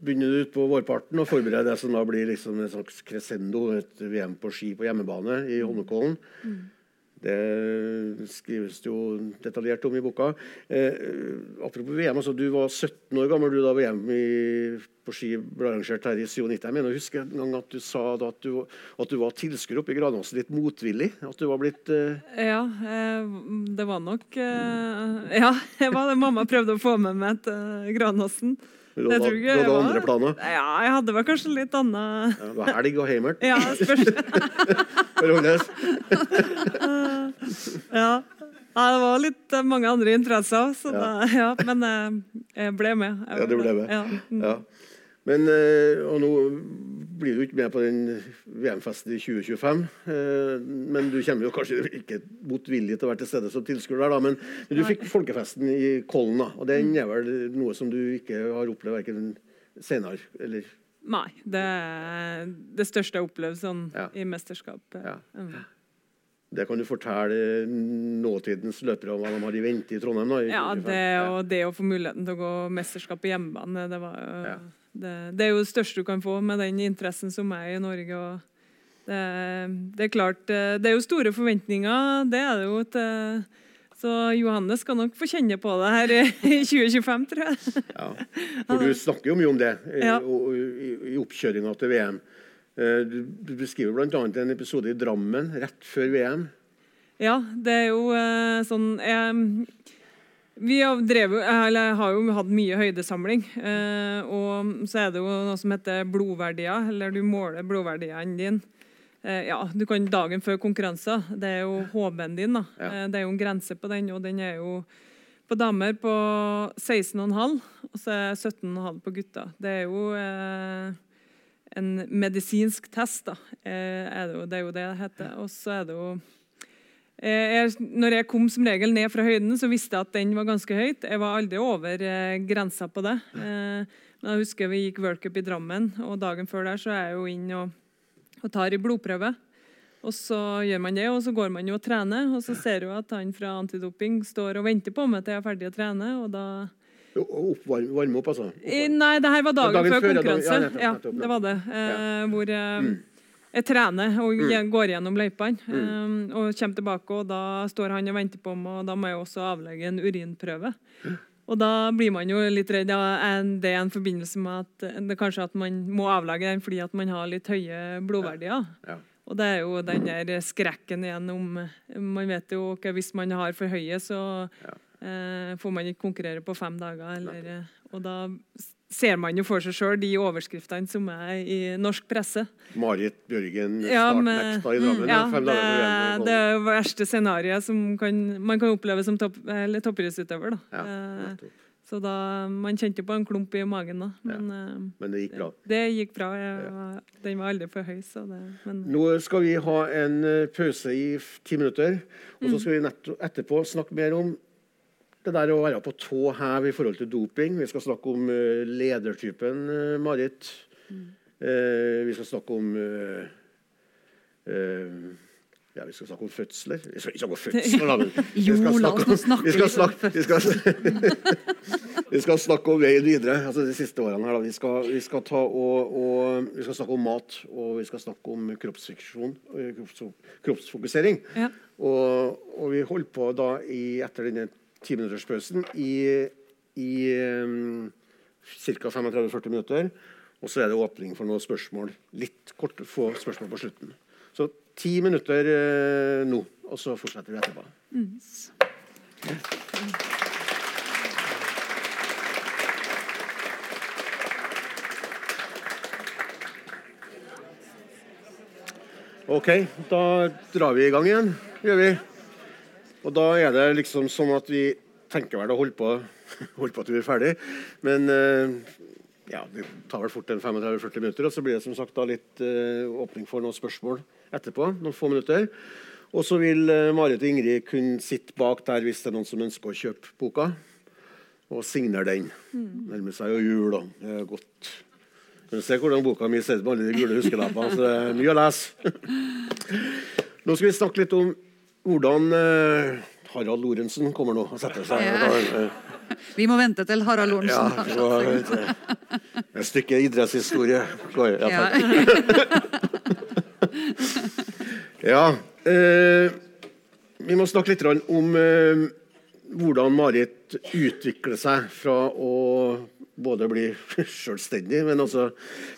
begynner du ut på vårparten og forbereder det som da blir liksom en slags crescendo, et VM på ski på hjemmebane i Holmenkollen. Mm. Det skrives jo detaljert om i boka. Eh, apropos VM, altså Du var 17 år gammel du da VM i, på ski ble arrangert her i 97. Jeg mener å huske en gang at du sa at du, at du var tilskuer oppe i Granåsen litt motvillig? At du var blitt eh... Ja, eh, det var nok eh, Ja, var mamma prøvde å få med meg til Granåsen. Du hadde, du hadde andre planer? Ja, jeg hadde vel kanskje litt annet ja, Det var helg og heimert? Ja, spørs. ja. ja. Det var litt eh, mange andre interesser, så ja. Da, ja, men eh, jeg ble med. Jeg ja, du ble med. Ja. Mm. Ja. Men, eh, og nå blir du ikke med på den VM-festen i 2025. Men du kommer jo kanskje ikke motvillig til å være til stede som tilskuer der, da. Men, men, du fikk folkefesten i Kollen, da. Og den er vel noe som du ikke har opplevd verken senere eller Nei. Det er det største jeg har opplevd sånn ja. i mesterskapet. Ja. Mm. Det kan du fortelle nåtidens løpere om hva de har i vente i Trondheim? Da, i ja, det, og det å få muligheten til å gå mesterskap på hjemmebane, det, var, ja. Det, det, er jo det største du kan få med den interessen som er i Norge. Det, det, er klart, det er jo store forventninger. Det er det jo til så Johannes skal nok få kjenne på det her i 2025, tror jeg. Ja, for du snakker jo mye om det i, ja. i, oppkjøringa til VM. Eh, du, beskriver bl.a. en episode i Drammen rett før VM. Ja, det er jo uh, sånn jeg, Vi har, drevet, eller, har jo hatt mye høydesamling. Eh, og så er det jo noe som heter blodverdier, eller du måler blodverdiene dine. Eh, ja, du kan dagen før konkurranser. Det er jo HB-en din. da. Ja. det er jo en grense på den, og den er jo på damer på 16,5, og så er 17,5 på gutter. Det er jo en medisinsk test. Da. Eh, det, jo, det, er jo det det heter. Og så er det jo eh, jeg, når jeg kom som regel ned fra høyden, så visste jeg at den var ganske høyt. Jeg var aldri over eh, grensa på det. Eh, men jeg husker vi gikk worldcup i Drammen, og dagen før der så er jeg jo inn og, og tar i blodprøve. Og så gjør man det, og så går man jo og trener. Og så ser du at han fra antidoping står og venter på meg til jeg er ferdig å trene. og da Oppvarme varme opp, altså? I, nei, det her var dagen, dagen før, konkurranse. Ja, nettopp, nettopp, ja, det var det. Eh, hvor eh, mm. Jeg trener og mm. går gjennom løypene. Mm. Um, og kommer tilbake, og da står han og venter på meg, og da må jeg også avlegge en urinprøve. Og da blir man jo litt redd. Ja, det er en forbindelse med at det kanskje at man må avlegge den fordi at man har litt høye blodverdier. Ja. Ja. Og det er jo den der skrekken igjen om Man vet jo ikke hvis man har for høye, så eh, får man ikke konkurrere på fem dager. Eller, eh, og da ser man jo for seg sjøl de overskriftene som er i norsk presse. Marit Bjørgen ja, startnekta i Drammen. Ja, det, det er det verste scenarioet som kan, man kan oppleve som topp, toppidrettsutøver. Ja, eh, så da, Man kjente på en klump i magen da. Men, ja, eh, men det gikk bra? Det, det gikk bra. Jeg, den var aldri for høy. Det, men... Nå skal vi ha en pause i ti minutter. Og så mm. skal vi etterpå snakke mer om det der å være på tå hev i forhold til doping. Vi skal snakke om uh, ledertypen uh, Marit. Mm. Uh, vi skal snakke om ja, Vi skal snakke om fødsler. Vi skal ikke snakke om fødsler, da. jo, la oss snakke vi skal snakke, vi skal, snakke om veien videre altså de siste årene. her. Vi skal, vi, skal ta og, og, vi skal snakke om mat, og vi skal snakke om kroppsfiksjon, kropps, kroppsfokusering. Ja. Og, og, vi holder på da i, etter denne timinutterspausen i, i um, ca. 35-40 minutter. Og så er det åpning for noen spørsmål. Litt kort, få spørsmål på slutten. Så ti minutter uh, nå, og så fortsetter vi etterpå. Mm. OK, da drar vi i gang igjen. Gjør vi. Og da er det liksom sånn at vi tenker vel å holde på, holde på til vi er ferdig. Men eh, ja, det tar vel fort en 35-40 minutter, og så blir det som sagt da litt uh, åpning for noen spørsmål etterpå. Noen få minutter. Og så vil eh, Marit og Ingrid kunne sitte bak der hvis det er noen som ønsker å kjøpe boka. Og signere den. Nærmer seg jo jul, da. Det er godt. Kan du se hvordan boka mi ut med alle de gule huskelappene. Så det er mye å lese. Nå skal vi snakke litt om hvordan eh, Harald Lorentzen kommer nå og setter seg. Ja. Eh, Vi må vente til Harald Lorentzen har så, satt seg. et stykke idrettshistorie. Går- ja, Ja. Ja. Eh, vi må snakke litt om eh, hvordan Marit utvikler seg fra å både bli selvstendig, men også,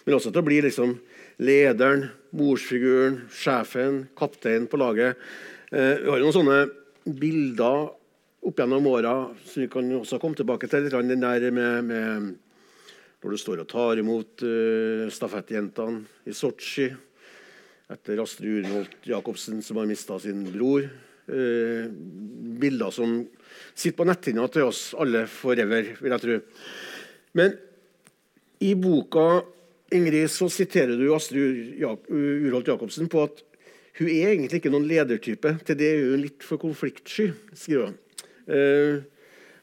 men også til å bli liksom lederen, morsfiguren, sjefen, kaptein på laget. Eh, vi har jo noen sånne bilder opp gjennom åra som vi kan også komme tilbake til. litt Den der med, med når du står og tar imot uh, stafettjentene i Sotsji etter Astrid Urnholt Jacobsen, som har mista sin bror. Uh, bilder som sitter på netthinna til oss alle forever, vil jeg tro. Men i boka Ingrid, så siterer du Astrid Urholt Jacobsen på at hun er egentlig ikke noen ledertype. Til det er hun litt for konfliktsky, skriver hun. Eh,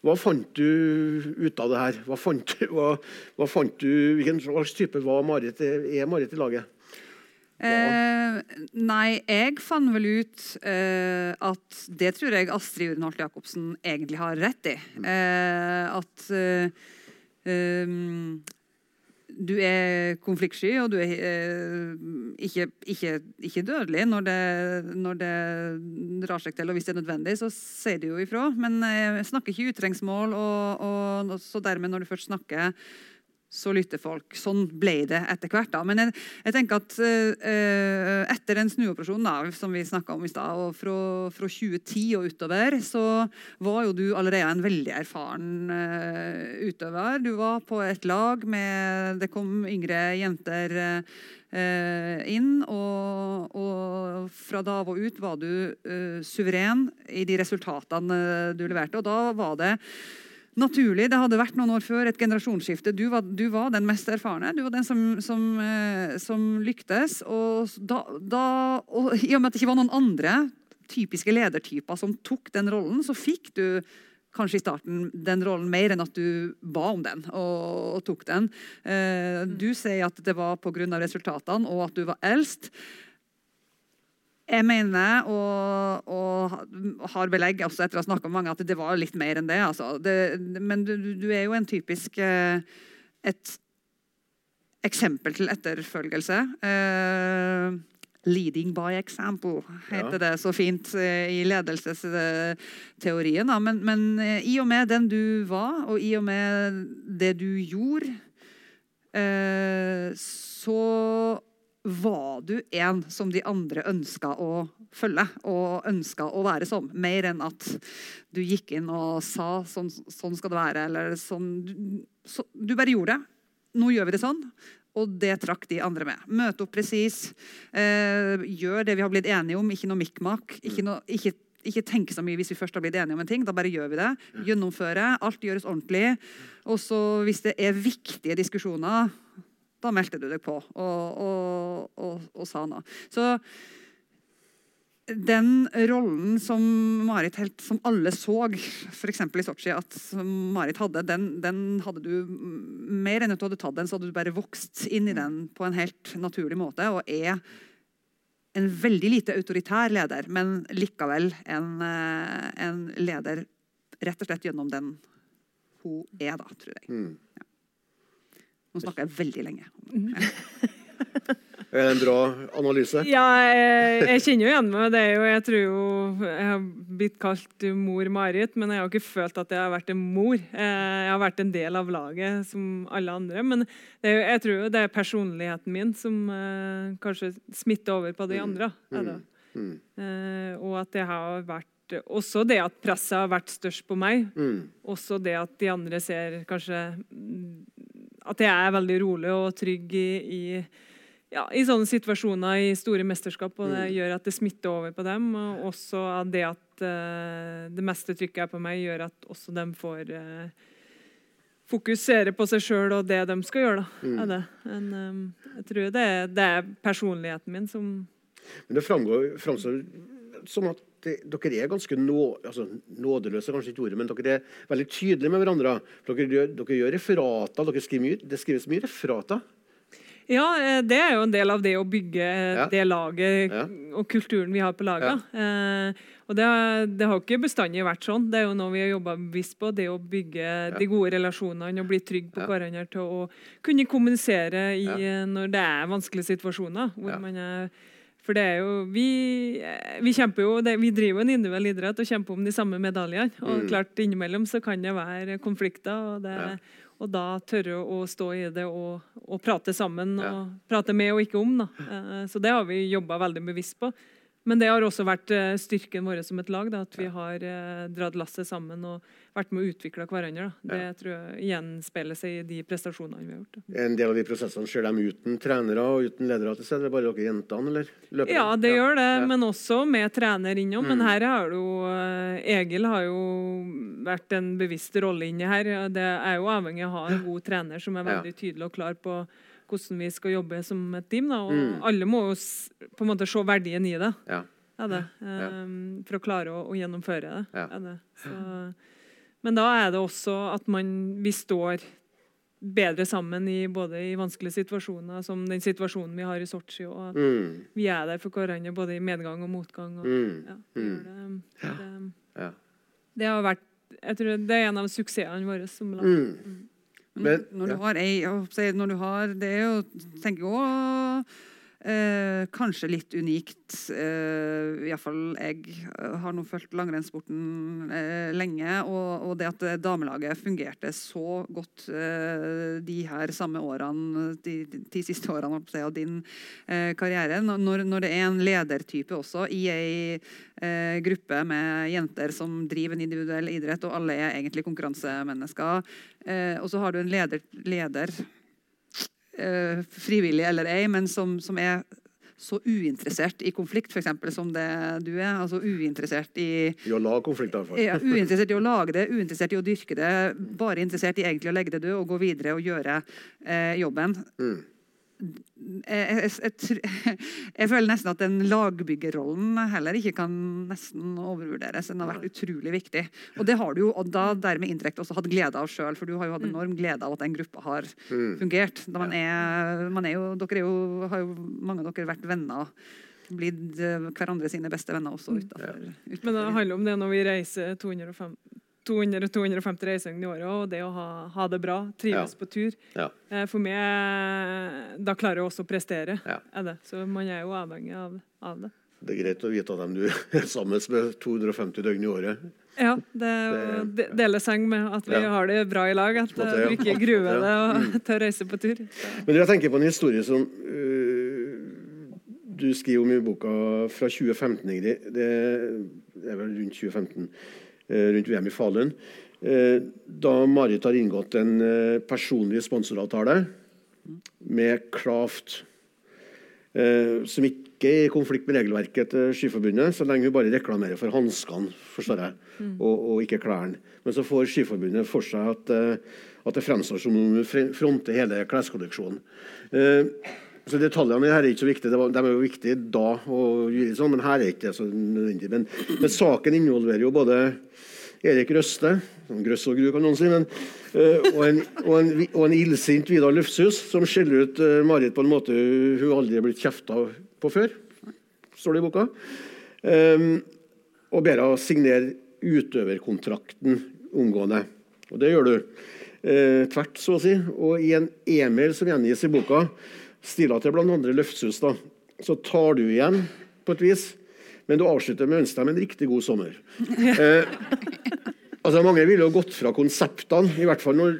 hva fant du ut av det her? Hva fant hva, hva fant du, hvilken slags type var Marit, er Marit i laget? Eh, nei, jeg fant vel ut eh, at det tror jeg Astrid Urenholt Jacobsen egentlig har rett i. Eh, at eh, um, du er konfliktsky, og du er eh, ikke, ikke, ikke dødelig når det, når det drar seg til. Og hvis det er nødvendig, så sier du jo ifra. Men eh, snakker ikke utrengsmål, og, og, så dermed, når du først snakker så lytter folk. Sånn ble det etter hvert. da. Men jeg, jeg tenker at eh, etter den snuoperasjonen da, som vi om i stad, og fra, fra 2010 og utover, så var jo du allerede en veldig erfaren eh, utøver. Du var på et lag med Det kom yngre jenter eh, inn, og, og fra da av og ut var du eh, suveren i de resultatene du leverte. Og da var det naturlig. Det hadde vært noen år før et generasjonsskifte. Du var, du var den mest erfarne. Du var den som, som, eh, som lyktes. Og, da, da, og i og med at det ikke var noen andre typiske ledertyper som tok den rollen, så fikk du kanskje i starten den rollen mer enn at du ba om den og, og tok den. Eh, du sier at det var pga. resultatene og at du var eldst. Jeg mener, og, og har belegg også etter å ha snakka med mange, at det var litt mer enn det. Altså. det men du, du er jo en typisk eh, et eksempel til etterfølgelse. Eh, leading by example heter Ja. det så fint eh, i ledelsesteorien. Men, men eh, i og med den du var, og i og med det du gjorde, eh, så var du en som de andre ønska å følge og ønska å være som. Mer enn at du gikk inn og sa sånn, sånn skal det være. Eller sånn. Du, så, du bare gjorde det. Nå gjør vi det sånn. Og det trakk de andre med. Møte opp presis. Eh, gjør det vi har blitt enige om. Ikke noe mikk-makk. Ikke, noe- ikke, ikke tenke så mye hvis vi først har blitt enige om en ting. Da bare gjør vi det. Gjennomføre. Alt gjøres ordentlig. Og så hvis det er viktige diskusjoner, da meldte du deg på og, og, og, og sa noe. Så den rollen som Marit helt, som alle så, f.eks. i Sotsji, at Marit hadde, den, den hadde du mer enn at du hadde tatt den, så hadde du bare vokst inn i den på en helt naturlig måte. Og er en veldig lite autoritær leder, men likevel en, eh, en leder rett og slett gjennom den hun er, da, tror jeg. Mm. Nå snakker jeg veldig lenge. Er det en bra analyse? Ja, jeg, jeg kjenner jo igjen meg. Det er jo, jeg tror jo jeg har blitt kalt mor Marit, men jeg har jo ikke følt at jeg har vært en mor. Eh, Jeg har vært en del av laget som alle andre. Men det er, jo- jeg tror jo det er personligheten min som eh, kanskje smitter over på de andre. Mm. Mm. Eh, og at det har vært også det at presset har vært størst på meg. Mm. Også det at de andre ser kanskje mm, At jeg er veldig rolig og trygg i, i, ja, i sånne situasjoner i store mesterskap, og det gjør at det smitter over på dem. Og også det at uh, det meste trykket er på meg, gjør at også dem får uh, fokusere på seg sjøl og det de skal gjøre. Da, det. Men, um, jeg tror det er, det er personligheten min som Men det framgår, framstår som at det, dere er ganske nå, altså, nådeløse, kanskje ikke ordet, men dere er veldig tydelige med hverandre. Dere, dere gjør referater. Dere skriver mye, det skrives mye referater. Ja, eh, det er jo en del av det å bygge eh, Ja. det laget Ja. og kulturen vi har på laget. Eh, og det, det har ikke bestandig vært sånn. Det er jo noe vi har jobba bevisst på. Det å bygge de gode relasjonene og bli trygg på Ja. hverandre til å kunne kommunisere i, Ja. eh, når det er vanskelige situasjoner. Hvor Ja. man er for det er jo Vi, eh, vi kjemper jo det, Vi driver jo en individuell idrett og kjemper om de samme medaljene. Og Mm. klart innimellom så kan det være konflikter. Og, det, Ja. og da tørre å stå i det og, og prate sammen. Ja. Og prate med og ikke om. Da. Eh, Så det har vi jobba veldig bevisst på. Men det har også vært eh, styrken vår som et lag. Da, at vi har eh, dratt lasset sammen og vært med å utvikle hverandre. Da. Det tror jeg gjenspeiler seg i de prestasjonene vi har gjort. Da. En del av de prosessene ser de uten trenere og uten ledere til stede? Bare dere jentene, eller? Løper Ja, det gjør det, Ja. men også med trener innom. Men Mm. her har jo eh, Egil har jo vært en bevisst rolle inni her. Det er jo avhengig av å ha en god trener som er veldig tydelig og klar på hvordan vi skal jobbe som et team. Da. Og Mm. alle må jo på en måte se verdien i det. Ja. Det. Um, for å klare å, å gjennomføre det. Ja. Er det. Så, men da er det også at man, vi står bedre sammen i både i vanskelige situasjoner, som den situasjonen vi har i Sotsji. Og at Mm. vi er der for hverandre både i medgang og motgang. Og, Mm. ja, Mm. det, det, Ja. det har vært jeg tror Det er en av suksessene våre som lag. Mm. Men når du ja. har ei å når du har, Det jo tenker også, eh, kanskje litt unikt. Eh, Iallfall jeg har nå fulgt langrennssporten eh, lenge. Og, og det at eh, damelaget fungerte så godt eh, de her samme årene, de de siste årene si, av din eh, karriere. Når, når det er en ledertype også i ei eh, gruppe med jenter som driver en individuell idrett, og alle er egentlig konkurransemennesker. Eh, og så har du en leder, leder eh, frivillig eller ei, men som, som er så uinteressert i konflikt, for eksempel, som det du er. Altså uinteressert i I å lage konflikt, iallfall. ja, Uinteressert i å lage det, uinteressert i å dyrke det. Bare interessert i egentlig å legge det død og gå videre og gjøre eh, jobben. Mm. Jeg, jeg, jeg, jeg føler nesten at den lagbyggerrollen heller ikke kan nesten overvurderes. Den har vært utrolig viktig. Og det har du jo og da dermed indirekte også hatt glede av sjøl, for du har jo hatt enorm glede av at den gruppa har Mm. fungert. Da man er, man er jo, dere er jo, har jo mange av dere vært venner. Blitt eh, hverandre sine beste venner også utafor. Men det handler om det når vi reiser 205 200-250 reisende i året, og det å ha, ha det bra, trives Ja. på tur. Ja. Eh, For meg Da klarer jeg også å prestere. Ja. Er det. Så man er jo avhengig av, av det. Det er greit å vite at dem du er sammen med 250 døgn i året. Ja, det er jo de- dele seng med at vi Ja. har det bra i lag. At Måte, eh, ja. du ikke gruer deg og, Mm. til å reise på tur. Så. Men jeg tenker på en historie som uh, du skriver om i boka fra 2015, Ingrid. Det er vel rundt 2015, øh, rundt VM i Falun. Eh, Da Marit har inngått en øh, personlig sponsoravtale med Craft, eh, som ikke er i konflikt med regelverket til Skiforbundet, så lenge hun bare reklamerer for hanskene, forstår jeg, og, og ikke klærne. Men så får Skiforbundet for seg at, eh, at det fremstår som om hun fronter hele kleskolleksjonen. Så Detaljene her er ikke så viktige. De er jo viktige da, og sånn, men her er ikke det så nødvendig. Men, men saken involverer jo både Erik Røste, som grøss og gru kan noen si, men, eh, og, en, og, en, og en illsint Vidar Løfshus som skjeller ut eh, Marit på en måte hun aldri er blitt kjefta på før, står det i boka. Um, og ber henne signere utøverkontrakten omgående. Og det gjør du. Uh, tvert, så å si. Og i en e-mail som gjengis i boka, stila til blant andre Løftshus, da, så tar du igjen på et vis. Men du avslutter med å ønske dem en riktig god sommer. Eh, altså Mange ville jo gått fra konseptene, i hvert fall når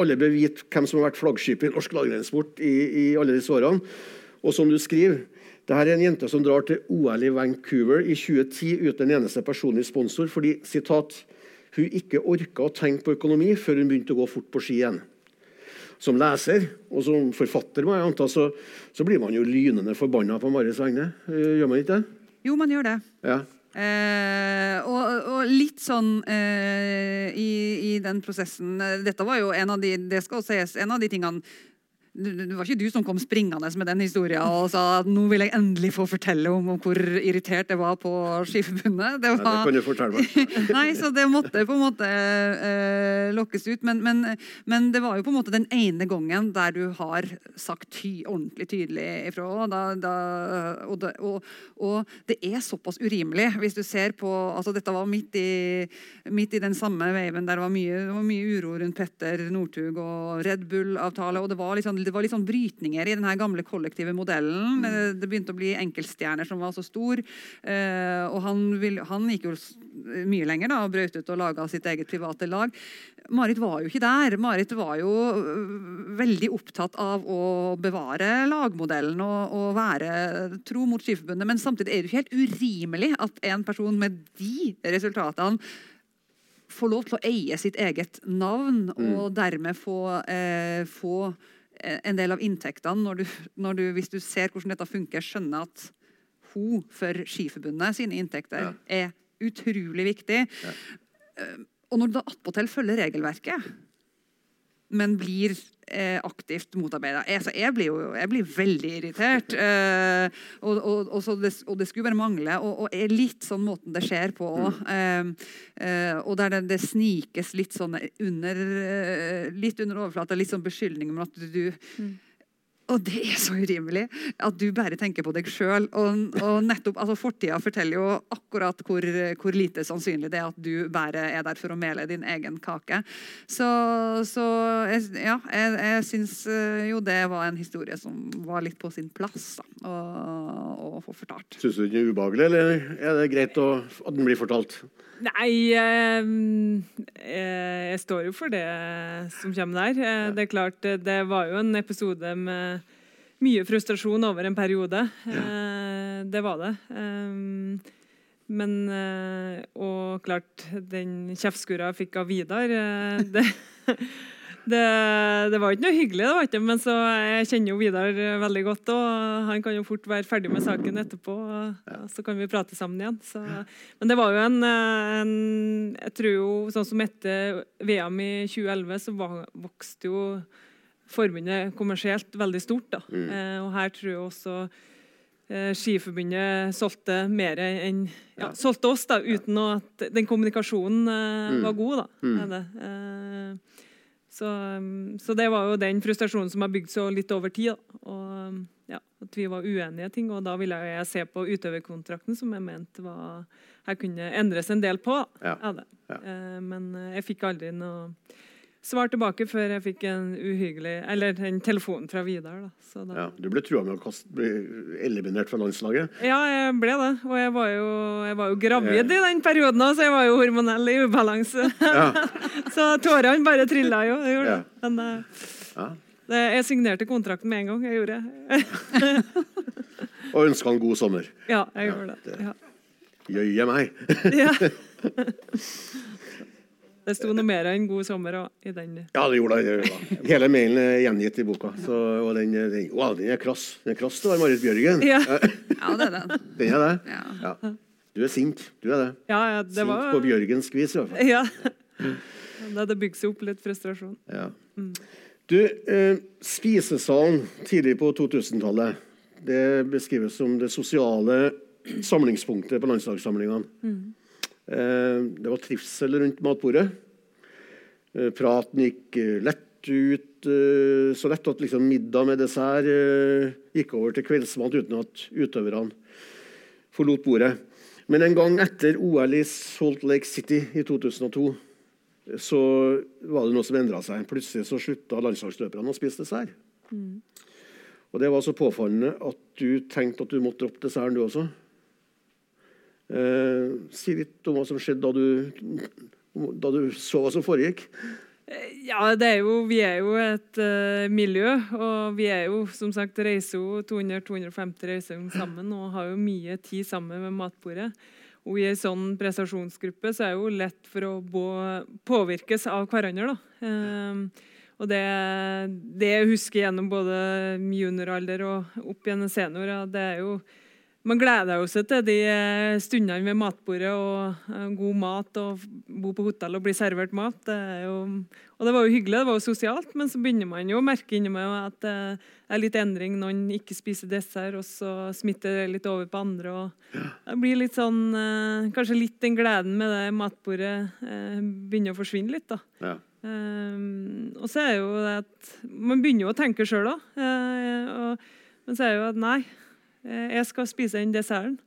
alle bør vite hvem som har vært flaggskipet i norsk lagrennssport i, i alle disse årene. Og som du skriver, det her er en jente som drar til OL i Vancouver i 2010 uten en eneste personlig sponsor fordi sitat, hun ikke orka å tenke på økonomi før hun begynte å gå fort på ski igjen. Som leser og som forfatter må jeg anta, så, så blir man jo lynende forbanna på Maris vegne. Eh, Gjør man ikke det? Jo, man gjør det. Ja. Eh, og, og litt sånn eh, i, i den prosessen Dette var jo en av de det skal sies, en av de tingene det var ikke du som kom springende med den historien og sa at nå vil jeg endelig få fortelle om, om hvor irritert jeg var på Skiforbundet. Det, Ja, det kan du fortelle meg. Nei, så det måtte på en måte eh, lokkes ut. Men, men, men det var jo på en måte den ene gangen der du har sagt ty, ordentlig tydelig ifra. Da, da, og, det, og, og det er såpass urimelig hvis du ser på altså Dette var midt i, midt i den samme waven der det var mye, det var mye uro rundt Petter Northug og Red Bull-avtale. og det var, liksom, det var litt sånn brytninger i den gamle kollektive modellen. Mm. Det begynte å bli enkeltstjerner som var så stor. eh, og han, vil, han gikk jo mye lenger da, og brøt ut og laga sitt eget private lag. Marit var jo ikke der. Marit var jo øh, veldig opptatt av å bevare lagmodellen og, og være tro mot Skiforbundet. Men samtidig er det jo ikke helt urimelig at en person med de resultatene får lov til å eie sitt eget navn, og dermed få, eh, få eh, en del av inntektene når du, når du, hvis du ser hvordan dette funker, skjønner at hun for Skiforbundet sine inntekter er utrolig viktig. Ja. Og når du da attpåtil følger regelverket, men blir eh, aktivt motarbeida jeg, så jeg, blir jo, jeg blir veldig irritert. Eh, og, og, og, så det, og det skulle bare mangle. Og, er litt sånn måten det skjer på òg. Eh, eh, og der det, det snikes litt sånn under eh, Litt under overflata, litt sånn beskyldning om at du og det er så urimelig at du bare tenker på deg sjøl. Og, og nettopp, altså Fortida forteller jo akkurat hvor, hvor lite sannsynlig det er at du bare er der for å mele din egen kake. Så, så ja, jeg, jeg syns eh, jo det var en historie som var litt på sin plass da, å, å få fortalt. Syns du den er ubehagelig, eller er det greit å, at den blir fortalt? Nei, eh, eh, jeg står jo for det som kommer der. Eh, Det er klart, eh, det var jo en episode med mye frustrasjon over en periode. Eh, Det var det. Eh, Men Og klart, den kjeftskurra jeg fikk av Vidar det, det, det var ikke noe hyggelig, det var ikke, men så jeg kjenner jo Vidar eh, veldig godt. Og han kan jo fort være ferdig med saken etterpå, og så kan vi prate sammen igjen. Så, men det var jo en, eh, en Jeg tror jo sånn som etter VM i 2011, så vokste jo forbundet kommersielt veldig stort. da. Eh, og her tror jeg også eh, Skiforbundet solgte mer enn ja, solgte oss, da, uten at den kommunikasjonen eh, var god. da. er det. Så, um, så det var jo den frustrasjonen som har bygd seg litt over tid. Og, um, ja, at vi var uenige i ting. Og da ville jeg se på utøverkontrakten, som jeg mente var her kunne endres en del på. Ja. Ja. Eh, men eh, jeg fikk aldri noe svar tilbake før jeg fikk en uhyggelig Eller en telefon fra Vidar. Da. Så da, Ja, du ble trua med å kaste, bli eliminert fra landslaget. ja, jeg ble det. Og jeg var jo, jeg var jo gravid i den perioden så jeg var jo hormonell i ubalanse. Ja. så tårene bare trilla jo. Jeg gjorde Ja. det. Men eh, Ja. det, jeg signerte kontrakten med en gang. Jeg gjorde det. Og ønska en god sommer. Ja, jeg gjorde det. Ja. Jøye meg. Ja. Det sto noe mer enn 'god sommer' også i den. Ja, det gjorde det. det. gjorde det. Hele mailen er gjengitt i boka. Så, og den, den, wow, den er krass. Den er krass det var Marit Bjørgen. Ja, Ja, det er den. Den er det. Ja. Ja. Du er sint. Du er det. ja, ja det Sint var på Bjørgens vis, i hvert fall. Ja. Det hadde bygd seg opp litt frustrasjon. Ja. Du, eh, spisesalen tidlig på 2000-tallet, det beskrives som det sosiale samlingspunktet på landslagssamlingene. Eh, det var trivsel rundt matbordet. Eh, praten gikk eh, lett ut, eh, så lett at liksom middag med dessert eh, gikk over til kveldsmat uten at utøverne forlot bordet. Men en gang etter OL i Salt Lake City i 2002 så var det noe som endra seg. Plutselig så slutta landslagsløperne å spise dessert. Og det var så påfallende at du tenkte at du måtte droppe desserten, du også. Eh, si litt om hva som skjedde da du, da du så hva som foregikk. Ja, det er jo, vi er jo et uh, miljø, og vi er jo som sagt reiser jo 200-250 reiser sammen og har jo mye tid sammen med matbordet. Og i en sånn prestasjonsgruppe så er det jo lett for å bo, påvirkes av hverandre. da. Ehm, og det, det jeg husker gjennom både junioralder og opp gjennom senior, det er jo man gleder seg til de eh, stundene ved matbordet og eh, god mat og bo på hotell og bli servert mat. Det jo Og det var jo hyggelig, det var jo sosialt, men så begynner man jo å merke inni meg at det er litt endring. Noen ikke spiser dessert, og så smitter det litt over på andre. og Det blir litt sånn eh, Kanskje litt den gleden med det matbordet eh, begynner å forsvinne litt, da. Ja. Og så er jo det at Man begynner jo å tenke sjøl òg. men så er jo at nei, eh, jeg skal spise den desserten.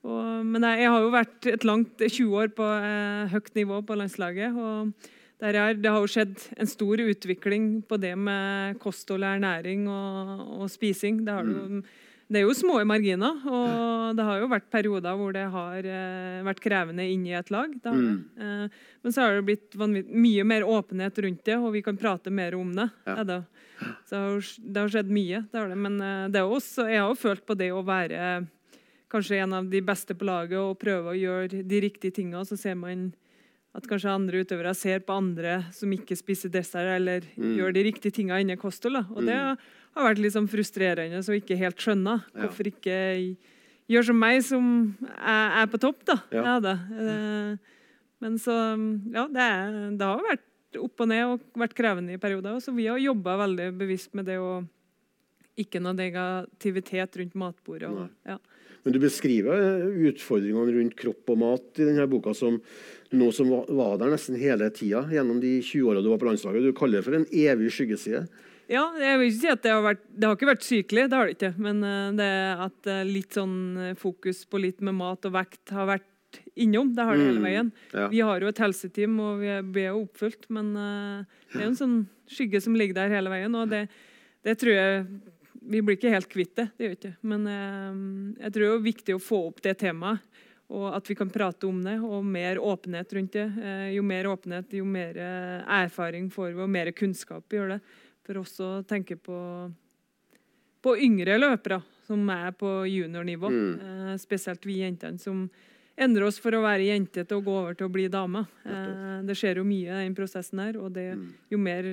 Og, men jeg, jeg, har jo vært et langt 20 år på eh, høyt nivå på landslaget. og der er, Det har jo skjedd en stor utvikling på det med kosthold, ernæring og, og spising. Det, har mm. jo, det, er jo små marginer, og det har jo vært perioder hvor det har eh, vært krevende inn i et lag. Mm. Eh, men så har det blitt mye mer åpenhet rundt det, og vi kan prate mer om det. Ja. det. Så det har, det har skjedd mye. Det har det. men eh, det er også, jeg har jo følt på det å være kanskje en av de beste på laget og prøve å gjøre de riktige tingene, så ser man at kanskje andre utøvere ser på andre som ikke spiser dessert eller mm. gjør de riktige tingene innen kosthold. Og det mm. Har vært litt sånn frustrerende og ikke helt skjønna hvorfor ikke gjør som meg, som er, er på topp. da. Ja. Ja, det. Eh, men så Ja, det, er, det, har vært opp og ned og vært krevende i perioder. Så vi har jobba veldig bevisst med det å ikke noe negativitet rundt matbordet. Og, ja. Men du beskriver utfordringene rundt kropp og mat i denne boka som noe som var der nesten hele tida gjennom de 20 åra du var på landslaget. Du kaller det for en evig skyggeside. Ja, jeg vil ikke si at det har vært Det har ikke vært sykelig, det har det ikke. Men eh, det at eh, litt sånn eh, fokus på litt med mat og vekt har vært innom. Det har det hele mm, veien. Ja. Vi har jo et helseteam, og vi er jo oppfylt. Men det er jo en sånn skygge som ligger der hele veien. Og det, det tror jeg vi blir ikke helt kvitt det. det gjør ikke. Men jeg tror det er viktig å få opp det temaet. Og at vi kan prate om det, og mer åpenhet rundt det. Jo mer åpenhet, jo mer erfaring får vi, og mer kunnskap vi gjør det. For oss å tenke på, på yngre løpere som er på juniornivå. Mm. Eh, spesielt vi jentene som endrer oss for å være jente til å gå over til å bli dame. Eh, det skjer jo mye i den prosessen her, og det, mm. jo mer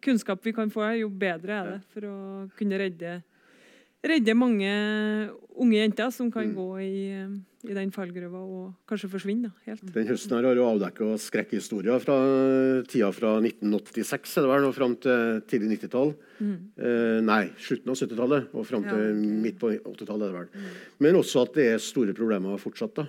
kunnskap vi kan få, jo bedre er det for å kunne redde, redde mange unge jenter som kan mm. gå i, i, den fallgruva og kanskje forsvinne helt. Den høsten her har jo avdekka skrekkhistorier fra tida fra 1986 er det vel, og fram til tidlig 90-tall. Mm. Eh, nei, slutten av 70-tallet og fram til ja. midt på 80-tallet. er det vel. Mm. Men også at det er store problemer fortsatt. da.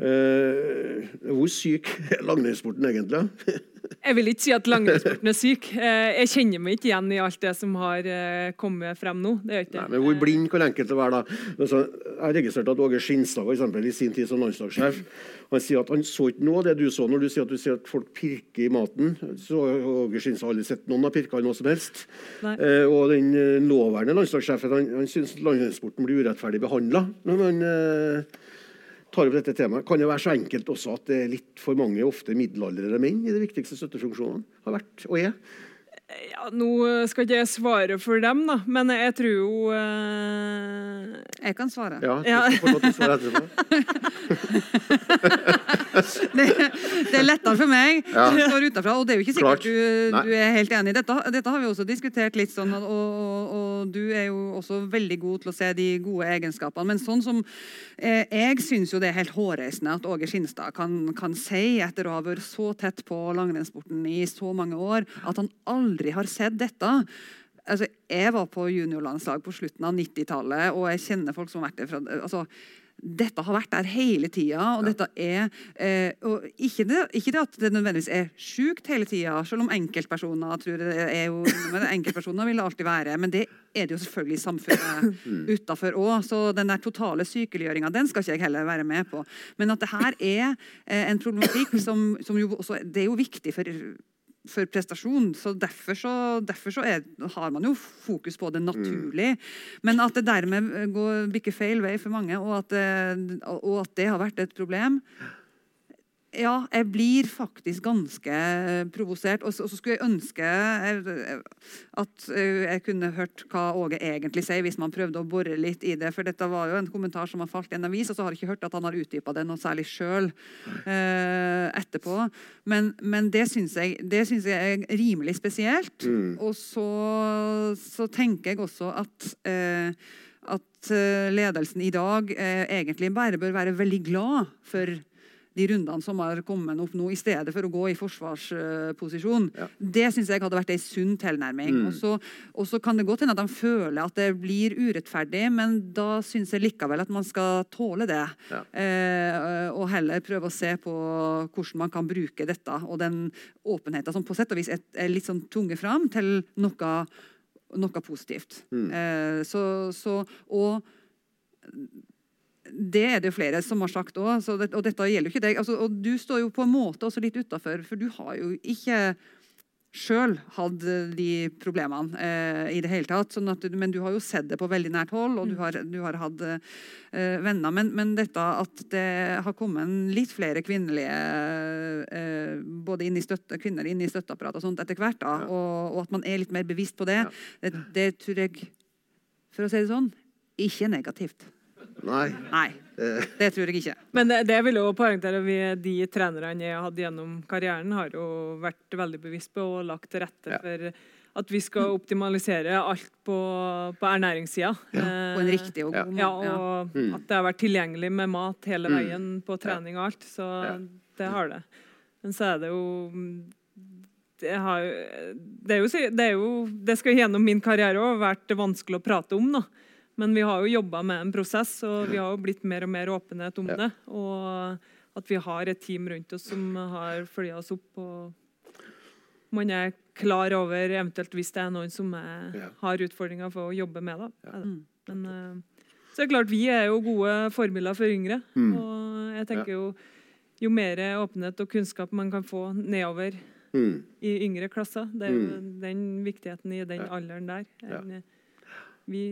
Uh, hvor syk er langrennssporten egentlig? jeg vil ikke si at langrennssporten er syk. Uh, jeg kjenner meg ikke igjen i alt det som har uh, kommet frem nå. Det gjør ikke. Nei, men Hvor blind kan enkelte være, da? Altså, jeg har registrert at Åge Skinstad for eksempel, i sin tid som landslagssjef han sier at han så ikke noe av det du så når du sier at du sier at folk pirker i maten. Så Åge Skinstad har aldri sett noen har pirka noe som helst. og den nåværende landslagssjefen han, han syns langrennssporten blir urettferdig behandla tar opp dette temaet, kan det være så enkelt også at det er litt for mange ofte middelaldrende menn i de viktigste støttefunksjonene. Har vært og er. Ja, Nå skal ikke jeg svare for dem, da, men jeg tror jo uh... Jeg kan svare. Ja, du skal få lov til å svare etterpå. det, det, er lettere for meg ja. står utenfra, og det er jo ikke sikkert du, du, er helt enig dette. Dette har vi også diskutert litt sånn, og, og, og, du er jo også veldig god til å se de gode egenskapene. Men sånn som eh, jeg syns jo det er helt hårreisende at Åge Skinstad kan, kan si, etter å ha vært så tett på langrennssporten i så mange år, at han aldri har sett dette. Altså, jeg var på juniorlandslag på slutten av 90-tallet, og jeg kjenner folk som har vært der fra altså, dette har vært der hele tida. Og dette er eh, og ikke, det, ikke, det, at det nødvendigvis er sjukt hele tida, selv om enkeltpersoner tror det er jo, enkeltpersoner vil det alltid være. Men det er det jo selvfølgelig i samfunnet mm. utafor òg. Så den der totale sykeliggjøringa den skal ikke jeg heller være med på. Men at det her er eh, en problematikk som, som jo også Det er jo viktig for for prestasjon. så Derfor, så, derfor så er, har man jo fokus på det naturlig. Men at det dermed går, bikker feil vei for mange, og at, det, og at det har vært et problem, ja, jeg blir faktisk ganske provosert. Og så, og så skulle jeg ønske at jeg kunne hørt hva Åge egentlig sier, hvis man prøvde å bore litt i det. For dette var jo en kommentar som har falt i en avis, og så har jeg ikke hørt at han har utdypa det noe særlig sjøl eh, etterpå. Men, men det syns jeg, jeg, er rimelig spesielt. Mm. Og så, så, tenker jeg også at eh, at ledelsen i dag eh, egentlig bare bør være veldig glad for de rundene som har kommet opp nå, i stedet for å gå i forsvarsposisjon. Ja. Det syns jeg hadde vært ei sunn tilnærming. Mm. Og så- kan det godt hende at de føler at det blir urettferdig, men da syns jeg likevel at man skal tåle det. Ja. Eh, og heller prøve å se på hvordan man kan bruke dette, og den åpenheten som på sett og vis er, er litt sånn tvunget fram til noe, noe positivt. Mm. Eh, så, så, og det er det jo flere som har sagt òg, det, og dette gjelder jo ikke deg. Altså, og du står jo på en måte også litt utafor, for du har jo ikke sjøl hatt de problemene eh, i det hele tatt. Sånn at, men du har jo sett det på veldig nært hold, og du har, du har hatt eh, venner. Men, men dette at det har kommet litt flere kvinnelige eh, både inn i støtte, kvinner inn i støtteapparatet og sånt etter hvert, da, og, og at man er litt mer bevisst på det, Ja. det, det tror jeg, for å si det sånn, ikke negativt. Nei. Nei, Eh, det tror jeg ikke. Men det, det vil jo poengtere vi, de trenerne jeg har hatt gjennom karrieren, har jo vært veldig bevisst på og lagt til rette Ja. for at vi skal optimalisere alt på, på ernæringssida. På en riktig og god måte. Ja. og ja. at det har vært tilgjengelig med mat hele Mm. veien på trening og alt. Så Ja. det har det. Men så er det jo det, har, det, er jo, det er jo Det skal gjennom min karriere òg vært vanskelig å prate om, da. Men vi har jo jobba med en prosess, og vi har jo blitt mer og mer åpenhet om Ja. det. Og at vi har et team rundt oss som har følga oss opp. og man er klar over eventuelt hvis det er noen som er, Ja. har utfordringer for å jobbe med det. Mm. Men eh, så er det klart, vi er jo gode forbilder for yngre. Mm. Og jeg tenker jo jo mer åpenhet og kunnskap man kan få nedover mm. i yngre klasser, det er jo den viktigheten i den Ja. alderen der. Ja. Vi,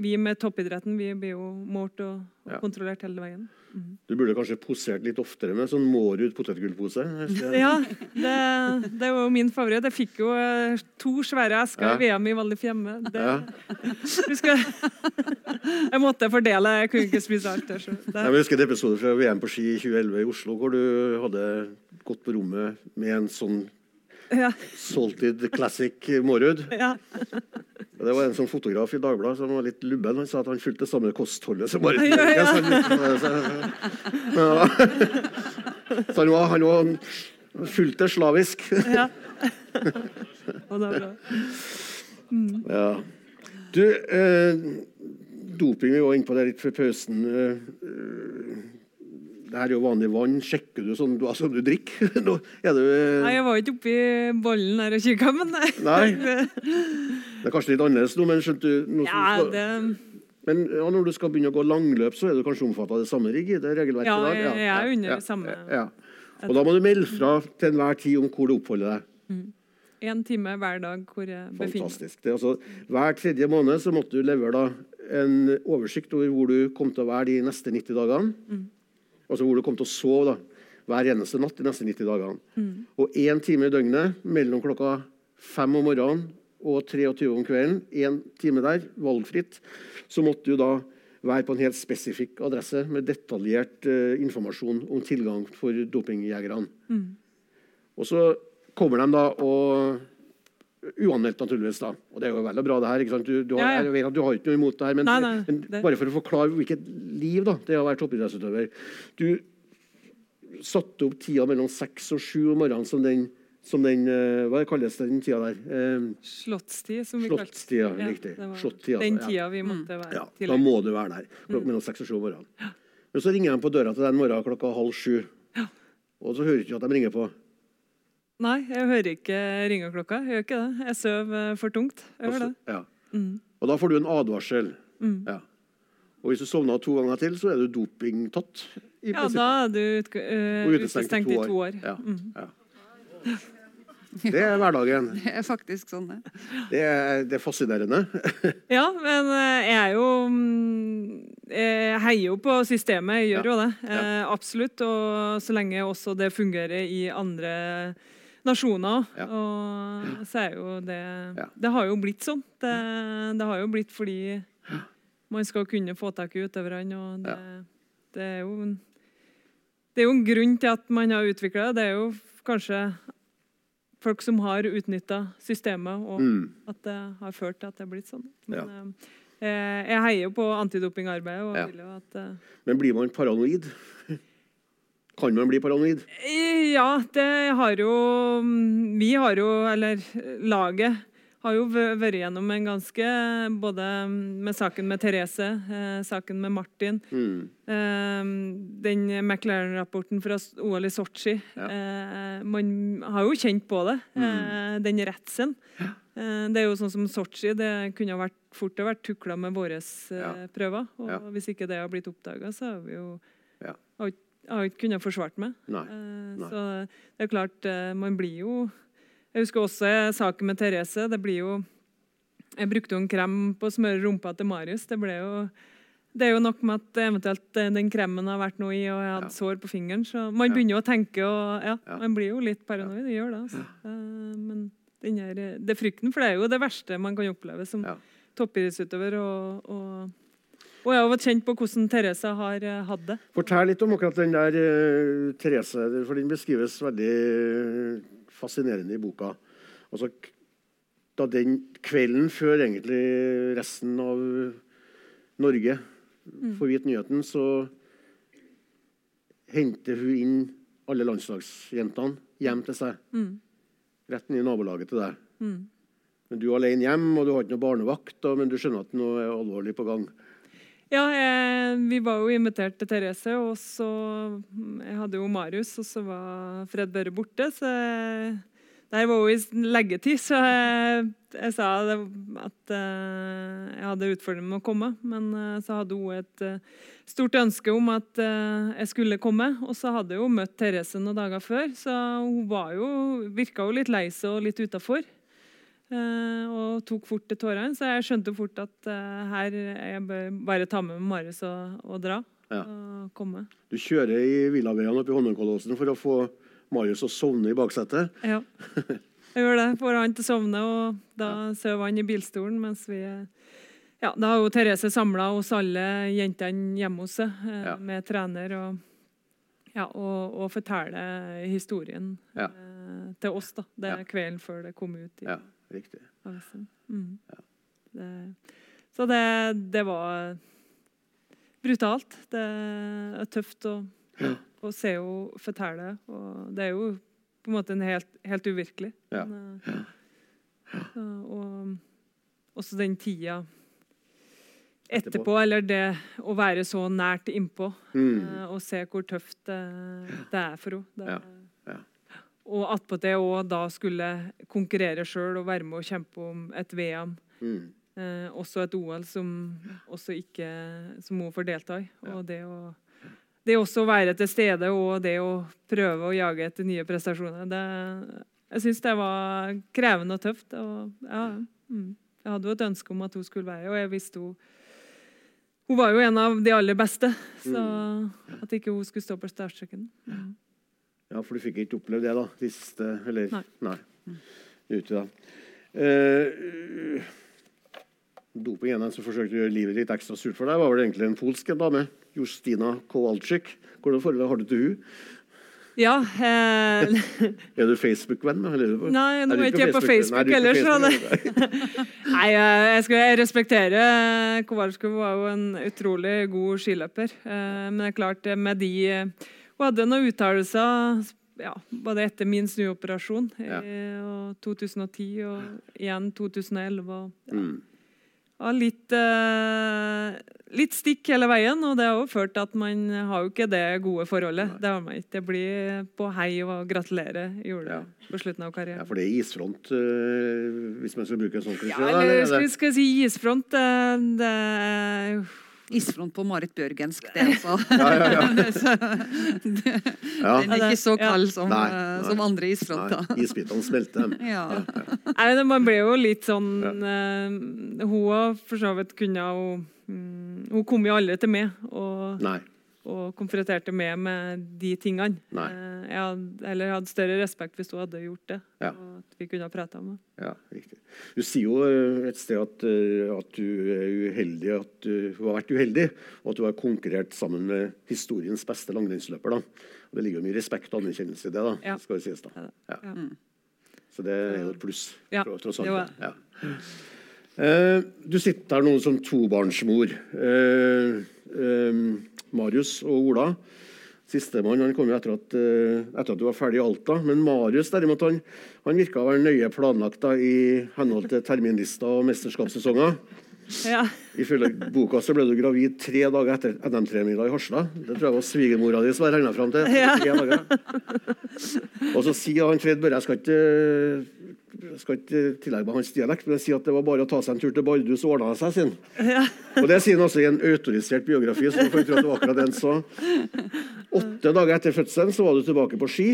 vi med toppidretten vi blir jo målt og, og Ja. kontrollert hele veien. Mm. Du burde kanskje posert litt oftere med sånn Mårud potetgullpose. Ja, det, det var jo min favoritt. Jeg fikk jo eh, to svære esker Ja. i VM i Valdres hjemme. Det, Ja. jeg måtte fordele, jeg kunne ikke spise alt. Der, så det, Jeg husker en episode fra VM på ski i 2011 i Oslo, hvor du hadde gått på rommet med en sånn ja, Salted Classic Mårud. ja. Det var en sånn fotograf i Dagbladet som var litt lubben. Han sa at han fulgte det samme kostholdet som Marit Ja, ja. Så han var, han var fullt det slavisk. ja. Og det er bra. Ja. Du, eh, doping, vi var inne på det litt før pausen. Eh, det her er jo vanlig vann. Sjekker du sånn du, altså, du drikker? Nå er du Nei, jeg var ikke oppi bollen her og kikka, men nei. Nei. Det er kanskje litt annerledes nå, men skjønte du som Ja, skal- det, Men ja, når du skal begynne å gå langløp, så er du kanskje omfattet av det samme rigide regelverket? Ja, jeg- jeg er under ja, det samme. Ja. Og da må du melde fra til enhver tid om hvor du oppholder deg. en time hver dag hvor jeg befinner. Fantastisk. Det altså, hver tredje måned så måtte du levere da en oversikt over hvor du kom til å være de neste 90 dagene. Mm. Altså hvor du kom til å sove da, hver eneste natt de neste 90 dagene. Mm. Og én time i døgnet mellom klokka fem om morgenen og 23 om kvelden, én time der, valgfritt, så måtte du da være på en helt spesifikk adresse med detaljert uh, informasjon om tilgang for dopingjegerne. Mm. Og så kommer de da og Uanmeldt, naturligvis. da. Og Det er jo veldig bra, det her. ikke sant? Du, du, har. Jeg vet at du har ikke noe imot det her, men, Nei, nei, men det- bare for å forklare hvilket liv da, det er å være toppidrettsutøver. Du satte opp tida mellom seks og sju om morgenen som den, som den eh, Hva kalles den tida der? Eh, Slottstid, som vi kalte Slottstida, Ja, riktig. Slottida, Den ja. tida vi måtte være ja, Da må du være der klokka mellom seks og sju om morgenen. Men så ringer de på døra til den morgenen klokka halv sju. Og så hører du ikke at de ringer på. Nei, jeg hører ikke ringeklokka. Jeg gjør ikke det. Jeg sover eh, for tungt. Jeg gjør det. Ja. Mm. Og da får du en advarsel. Mm. Ja. Og hvis du sovner to ganger til, så er du dopingtatt. i Ja, da er du ut, eh, utestengt i to år. Ja. Mm. Ja. Det er hverdagen. Det er faktisk sånn, det. Det er, det er fascinerende. Ja, men eh, jeg er jo mm, Jeg heier jo på systemet, jeg gjør Ja. jo det. Ja. absolutt. Og så lenge også det fungerer i andre nasjoner, Ja. og så er jo det Det har jo blitt sånn. Det, det har jo blitt fordi man skal kunne få tak i utøverne, og det, det er jo en- Det er jo en grunn til at man har utvikla det. Det er jo kanskje folk som har utnytta systemet, og Mm. at det har ført til at det er blitt sånn. Ja. Men eh, jeg heier jo på antidopingarbeidet og Ja. vil jo at eh, Men blir man paranoid? Kan man bli paranoid? Ja, det har jo Vi har jo, eller laget har jo vært gjennom en ganske Både med saken med Therese, eh, saken med Martin, Mm. eh, den McLaren-rapporten fra OL i Sotsji. Ja. Eh, man har jo kjent på det, eh, den redselen. Ja. det er jo sånn som Sotsji, det kunne vært, fort ha vært tukla med våre eh, Ja. prøver. Og hvis ikke det har blitt oppdaga, så har vi jo Ja. har ikke- har ikke kunnet forsvart meg. Nei. Eh, Nei. Så det er klart, eh, man blir jo Jeg husker også saken med Therese. Det blir jo Jeg brukte jo en krem på å smøre rumpa til Marius. Det ble jo det er jo nok med at eventuelt eh, den kremen har vært noe i, og jeg hadde Ja. sår på fingeren. Så man begynner jo å tenke, og ja, Ja. man blir jo litt paranoid. Det gjør det, altså. Men den her, det er frykten, for det er jo det verste man kan oppleve som toppidrettsutøver. Og, og, og jeg har vært kjent på hvordan Therese har eh, hatt det. Fortell litt om akkurat den der eh, Therese, for den beskrives veldig fascinerende i boka. Altså, da den kvelden før egentlig resten av Norge får vite nyheten, så henter hun inn alle landslagsjentene hjem til seg. Mm. Rett inn i nabolaget til deg. Mm. Men du er alene hjem, og du har ikke noe barnevakt, men du skjønner at noe er alvorlig på gang. Ja, jeg, vi var jo invitert til Therese, og så mm, Jeg hadde jo Marius, og så var Fred Børre borte. Så jeg, det her var jo i leggetid, så jeg, jeg sa det, at eh, jeg hadde utfordringer med å komme. Men eh, så hadde hun et eh, stort ønske om at jeg skulle komme. Og så hadde jo møtt Therese noen dager før, så hun var jo, virka jo litt lei seg og litt utafor. Eh, og tok fort til tårene, så jeg skjønte fort at eh, her jeg bør bare ta med Marius og, og dra. Ja. Og komme. Du kjører i villaveiene oppe i Holmenkollåsen for å få Marius å sovne i baksetet. Ja. Jeg gjør det. Får han til å sovne, og da sover han i bilstolen mens vi Ja, da har jo Therese samla oss alle jentene hjemme hos seg eh, Ja. med trener og ja, og, og fortelle historien Ja. eh, til oss. da. Det er Ja. kvelden før det kom ut i Ja, riktig. Mm. Det, så det, det var brutalt. Det er tøft å, Ja. å se henne fortelle. Og det er jo på en måte en helt, helt uvirkelig. Ja. Men, ja. så, og også den tida Etterpå. etterpå, eller det å være så nært innpå Mm. eh, og se hvor tøft det, det er for henne. Det- Ja, ja. Og attpåtil òg da skulle konkurrere sjøl og være med og kjempe om et VM. Mm. Eh, også et OL som også ikke som hun får delta i. Og det å det også å være til stede og det å prøve å jage etter nye prestasjoner, det, jeg syns det var krevende og tøft. Og, ja, mm. Jeg hadde jo et ønske om at hun skulle være og jeg visste hun Hun var jo en av de aller beste, så at ikke hun skulle stå på startstreken. Mm. Ja, for du fikk ikke oppleve det, da? De siste Eller Nei. nei. Ute, da. Uh, doping den som forsøkte å gjøre livet litt ekstra surt for deg, var vel egentlig en polsk dame. Justina Kowalczyk. Hvordan forhold har du til hun? Ja eh, Er du Facebook-venn med henne? Nei, nå er ikke jeg på Nei, Facebook er ellers. Facebook, det- Nei, eh, jeg skal respektere Kowalski var jo en utrolig god skiløper. Eh, Men det er klart, eh, med de eh, Hun hadde noen uttalelser ja, både etter min snuoperasjon Ja. og 2010 og igjen 2011. Og, ja, Mm. ja, litt, eh, litt stikk hele veien, og det har jo ført til at man har jo ikke det gode forholdet. Det har man ikke. Det blir på hei og gratulere gjorde det Ja. på slutten av karrieren. Ja, for det er isfront, eh, hvis man skal bruke en sånn klisjé? Ja, eller er skal skal vi si isfront? Det, det Isfront på Marit Bjørgensk, det altså. Ja, ja, ja. ja. Den er ikke så kald som, Nei, nei. som andre isfronter. Nei, isbitene smelter. Ja. Nei, Man ble jo litt sånn uh, Hun for så vidt kunne jo mm, Hun kom jo aldri til meg og, Nei. Og konfronterte meg med de tingene. Eh, jeg hadde, eller hadde større respekt hvis hun hadde gjort det. Ja. Og at vi kunne ha prata om det. Ja, riktig. Du sier jo eh, et sted at, eh, at du er uheldig, at du har vært uheldig, og at du har konkurrert sammen med historiens beste langrennsløper. Det ligger jo mye respekt og anerkjennelse i det, da. Ja. skal det sies da. Ja. Ja. Så det er jo et pluss. Ja, tross alt. det var- Ja. Eh, du sitter her nå som tobarnsmor. Eh, eh, Marius og Ola. Sistemann kom jo etter at, etter at du var ferdig i Alta. Men Marius derimot, han, han virka å være nøye planlagt da, i henhold til terminlister og mesterskapssesonger. Ja. Ifølge boka så ble du gravid tre dager etter NM3-middag i Hasla. Det tror jeg var svigermora di som jeg regna fram til. Tre dager. Og så sier han Fred Børre Jeg skal ikke, jeg skal ikke tillegge meg hans dialekt, men jeg sier at det var bare å ta seg en tur til Bardus, så ordna det seg. sin. Ja. Og det sier han også i en autorisert biografi. så du kan tro at det var akkurat den så. Åtte dager etter fødselen så var du tilbake på ski.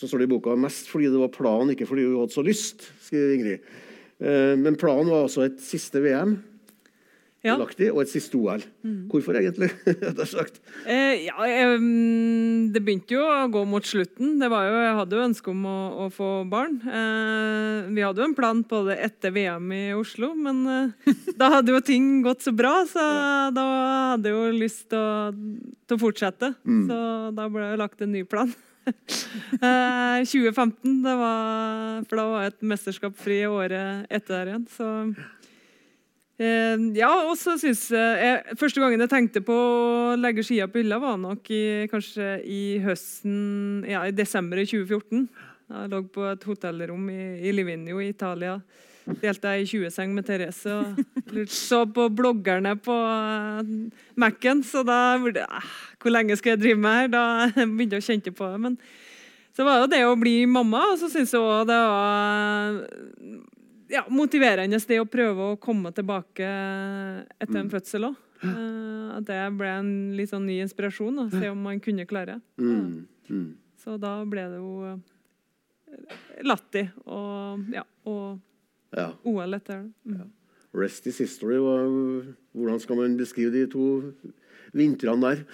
Så står det i boka mest fordi det var planen, ikke fordi hun hadde så lyst. skriver Ingrid. Eh, Men planen var altså et siste VM Ja. og et siste OL. Hvorfor egentlig? Eh, ja, eh, mm, det begynte jo å gå mot slutten. Det var jo, jeg hadde jo ønske om å, å få barn. Eh, vi hadde jo en plan på det etter VM i Oslo, men eh, da hadde jo ting gått så bra, så da hadde jeg jo lyst til å, til å fortsette. Så da ble det lagt en ny plan. eh, 2015, det var, for da var et mesterskap fri året etter der igjen. Så Eh, ja, og så synes jeg, Første gangen jeg tenkte på å legge skia på hylla, var nok i, kanskje i høsten Ja, i desember i 2014. Jeg lå på et hotellrom i, i Livigno i Italia. Delte jeg i 20-seng med Therese og så på bloggerne på eh, Mac-en. Så da burde jeg eh, Hvor lenge skal jeg drive med her? Da begynte jeg å kjenne på det. Men så var det jo det å bli mamma, og så syns jeg òg det var ja, motiverende det å prøve å komme tilbake etter en fødsel òg. at det ble en litt sånn ny inspirasjon. Da, se om man kunne klare. Mm. Mm. Så da ble det jo eh, Latti og, ja, og Ja. OL etter det. Mm. Rest is history. Hvordan skal man beskrive de to vintrene der?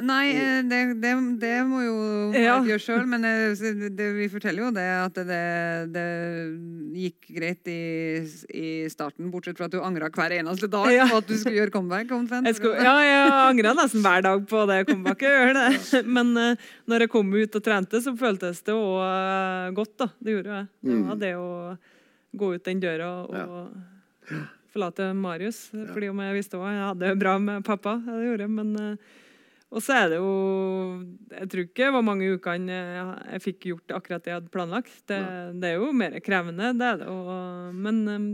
Nei, eh, det, det, det må jo Ja. gjøre sjøl. Men eh, det, vi forteller jo det at det, det gikk greit i, i starten, bortsett fra at du angra hver eneste dag Ja. på at du skulle gjøre comeback. Jeg, skulle, ja, jeg angra nesten hver dag på det comebacket. Men uh, når jeg kom ut og trente, så føltes det òg godt. da. Det gjorde jeg. Det var det å gå ut den døra og forlate Marius. Fordi om jeg visste òg jeg hadde det bra med pappa. Det gjorde jeg, men eh, og så er det jo Jeg tror ikke var mange ukene jeg, jeg fikk gjort akkurat det jeg hadde planlagt. Det, det er jo mer krevende, det er det. Og, men eh,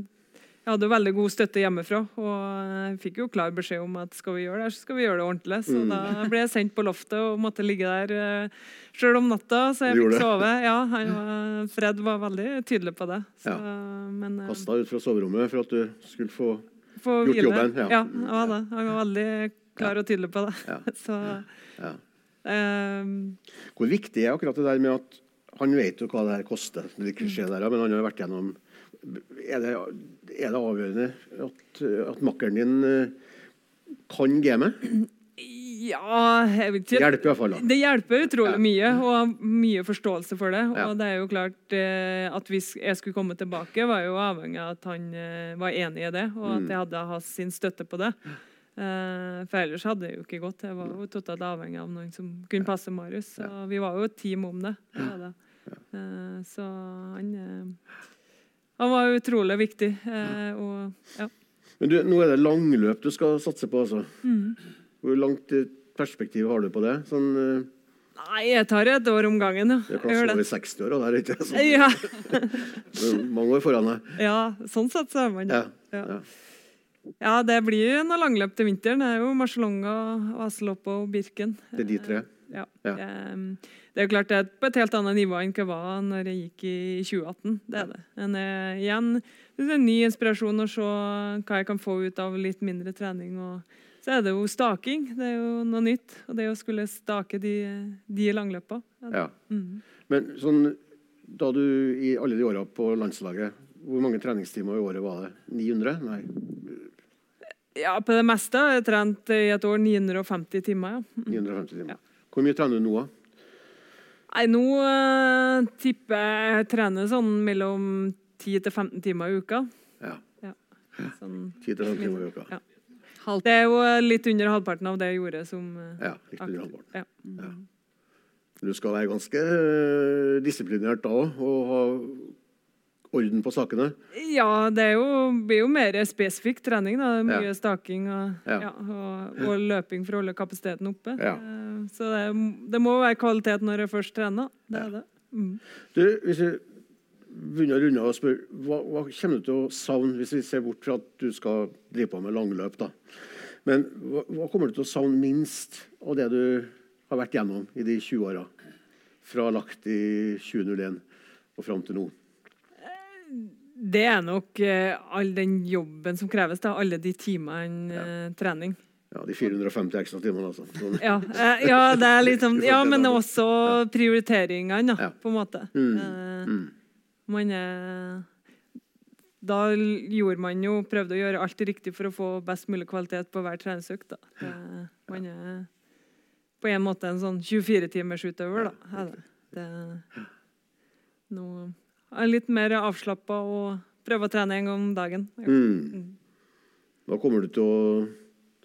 jeg hadde jo veldig god støtte hjemmefra, og jeg fikk jo klar beskjed om at skal vi gjøre det, så skal vi gjøre det ordentlig. Så da ble jeg sendt på loftet og måtte ligge der uh, sjøl om natta, så jeg fikk sove. Ja, han var, Fred var veldig tydelig på det. Så, Ja. Men eh, Kasta ut fra soverommet for at du skulle få få gjort hvile. jobben, ja. Ja, det. Han var veldig klar og tydelig på det. Ja. Så ja. eh, Hvor viktig er akkurat det der med at han vet jo hva det her koster, det der, men han har vært gjennom Er det, er det avgjørende at, at makkeren din eh, kan gamet? ja, jeg vet Det ikke. hjelper iallfall. Det hjelper utrolig mye, og mye forståelse for det. Ja. Og det er jo klart eh, at hvis jeg skulle komme tilbake, var jo avhengig av at han eh, var enig i det, og Mm. at jeg hadde hatt sin støtte på det. Eh, for ellers hadde det jo ikke gått. Jeg var jo totalt avhengig av noen som kunne passe Marius. Så vi var jo et team om det. det, det. Eh, så han eh, Han var utrolig viktig. og ja. Men du, nå er det langløp du skal satse på, altså. Mm. Hvor langt perspektiv har du på det? Sånn, Nei, jeg tar et år om gangen, ja. det er kanskje over 60 år, og det er ikke sånn. Ja. Det er mange år foran deg. ja, sånn sett så er man det. Ja. Ja. Ja. Det blir noe langløp til vinteren. Det er jo Marcialonga, Vaseloppet og Birken. Det er de tre. Ja. Ja. Det er jo klart det er på et helt annet nivå enn hva var når jeg gikk i 2018. Det er det. Men eh, igjen, det er en ny inspirasjon å se hva jeg kan få ut av litt mindre trening. Og så er det jo staking. Det er jo noe nytt. Og det å skulle stake de, de langløpa. Ja. Mm. Men sånn, da du i alle de åra på landslaget, hvor mange treningstimer i året var det? 900? Nei. Ja, på det meste har jeg trent i et år 950 timer, ja. 950 timer. Ja. Hvor mye trener du nå, da? Nei, nå uh, tipper jeg jeg trener sånn mellom 10 til 15 timer i uka. Ja. Sånn. 10-15 timer i uka. Ja. Halv- Det er jo eh, litt under halvparten av det jeg gjorde som uh, Ja, litt under halvparten. Ja. Du skal være ganske disiplinert da òg, og, ha- orden på sakene? Ja, det er jo, blir jo mer spesifikk trening. da. Mye Ja. staking og, Ja. ja, og, og løping for å holde kapasiteten oppe. Eh, Så det, det må være kvalitet når jeg først trener. Det er det. Mm. Du, hvis vi begynner å runde av og spørre, hva, hva kommer du til å savne, hvis vi ser bort fra at du skal drive på med langløp? da? Men hva, hva kommer du til å savne minst av det du har vært gjennom i de 20 åra? Fra lagt i 2001 og fram til nå. Det er nok eh, all den jobben som kreves. da, Alle de timene eh, trening. Ja, De 450 ekstra timene, altså. Sånn. Ja, eh, ja, det er sånn, ja, men også prioriteringene, da, Ja. på en måte. Mm. Mm. Man er Da gjorde man jo, prøvde å gjøre alt riktig for å få best mulig kvalitet på hver treningsøkt. da. Man er på en måte en sånn 24-timersutøver, da. Er det. det er jeg litt mer avslappa og prøver å trene en gang om dagen. Mm. Hva kommer du til å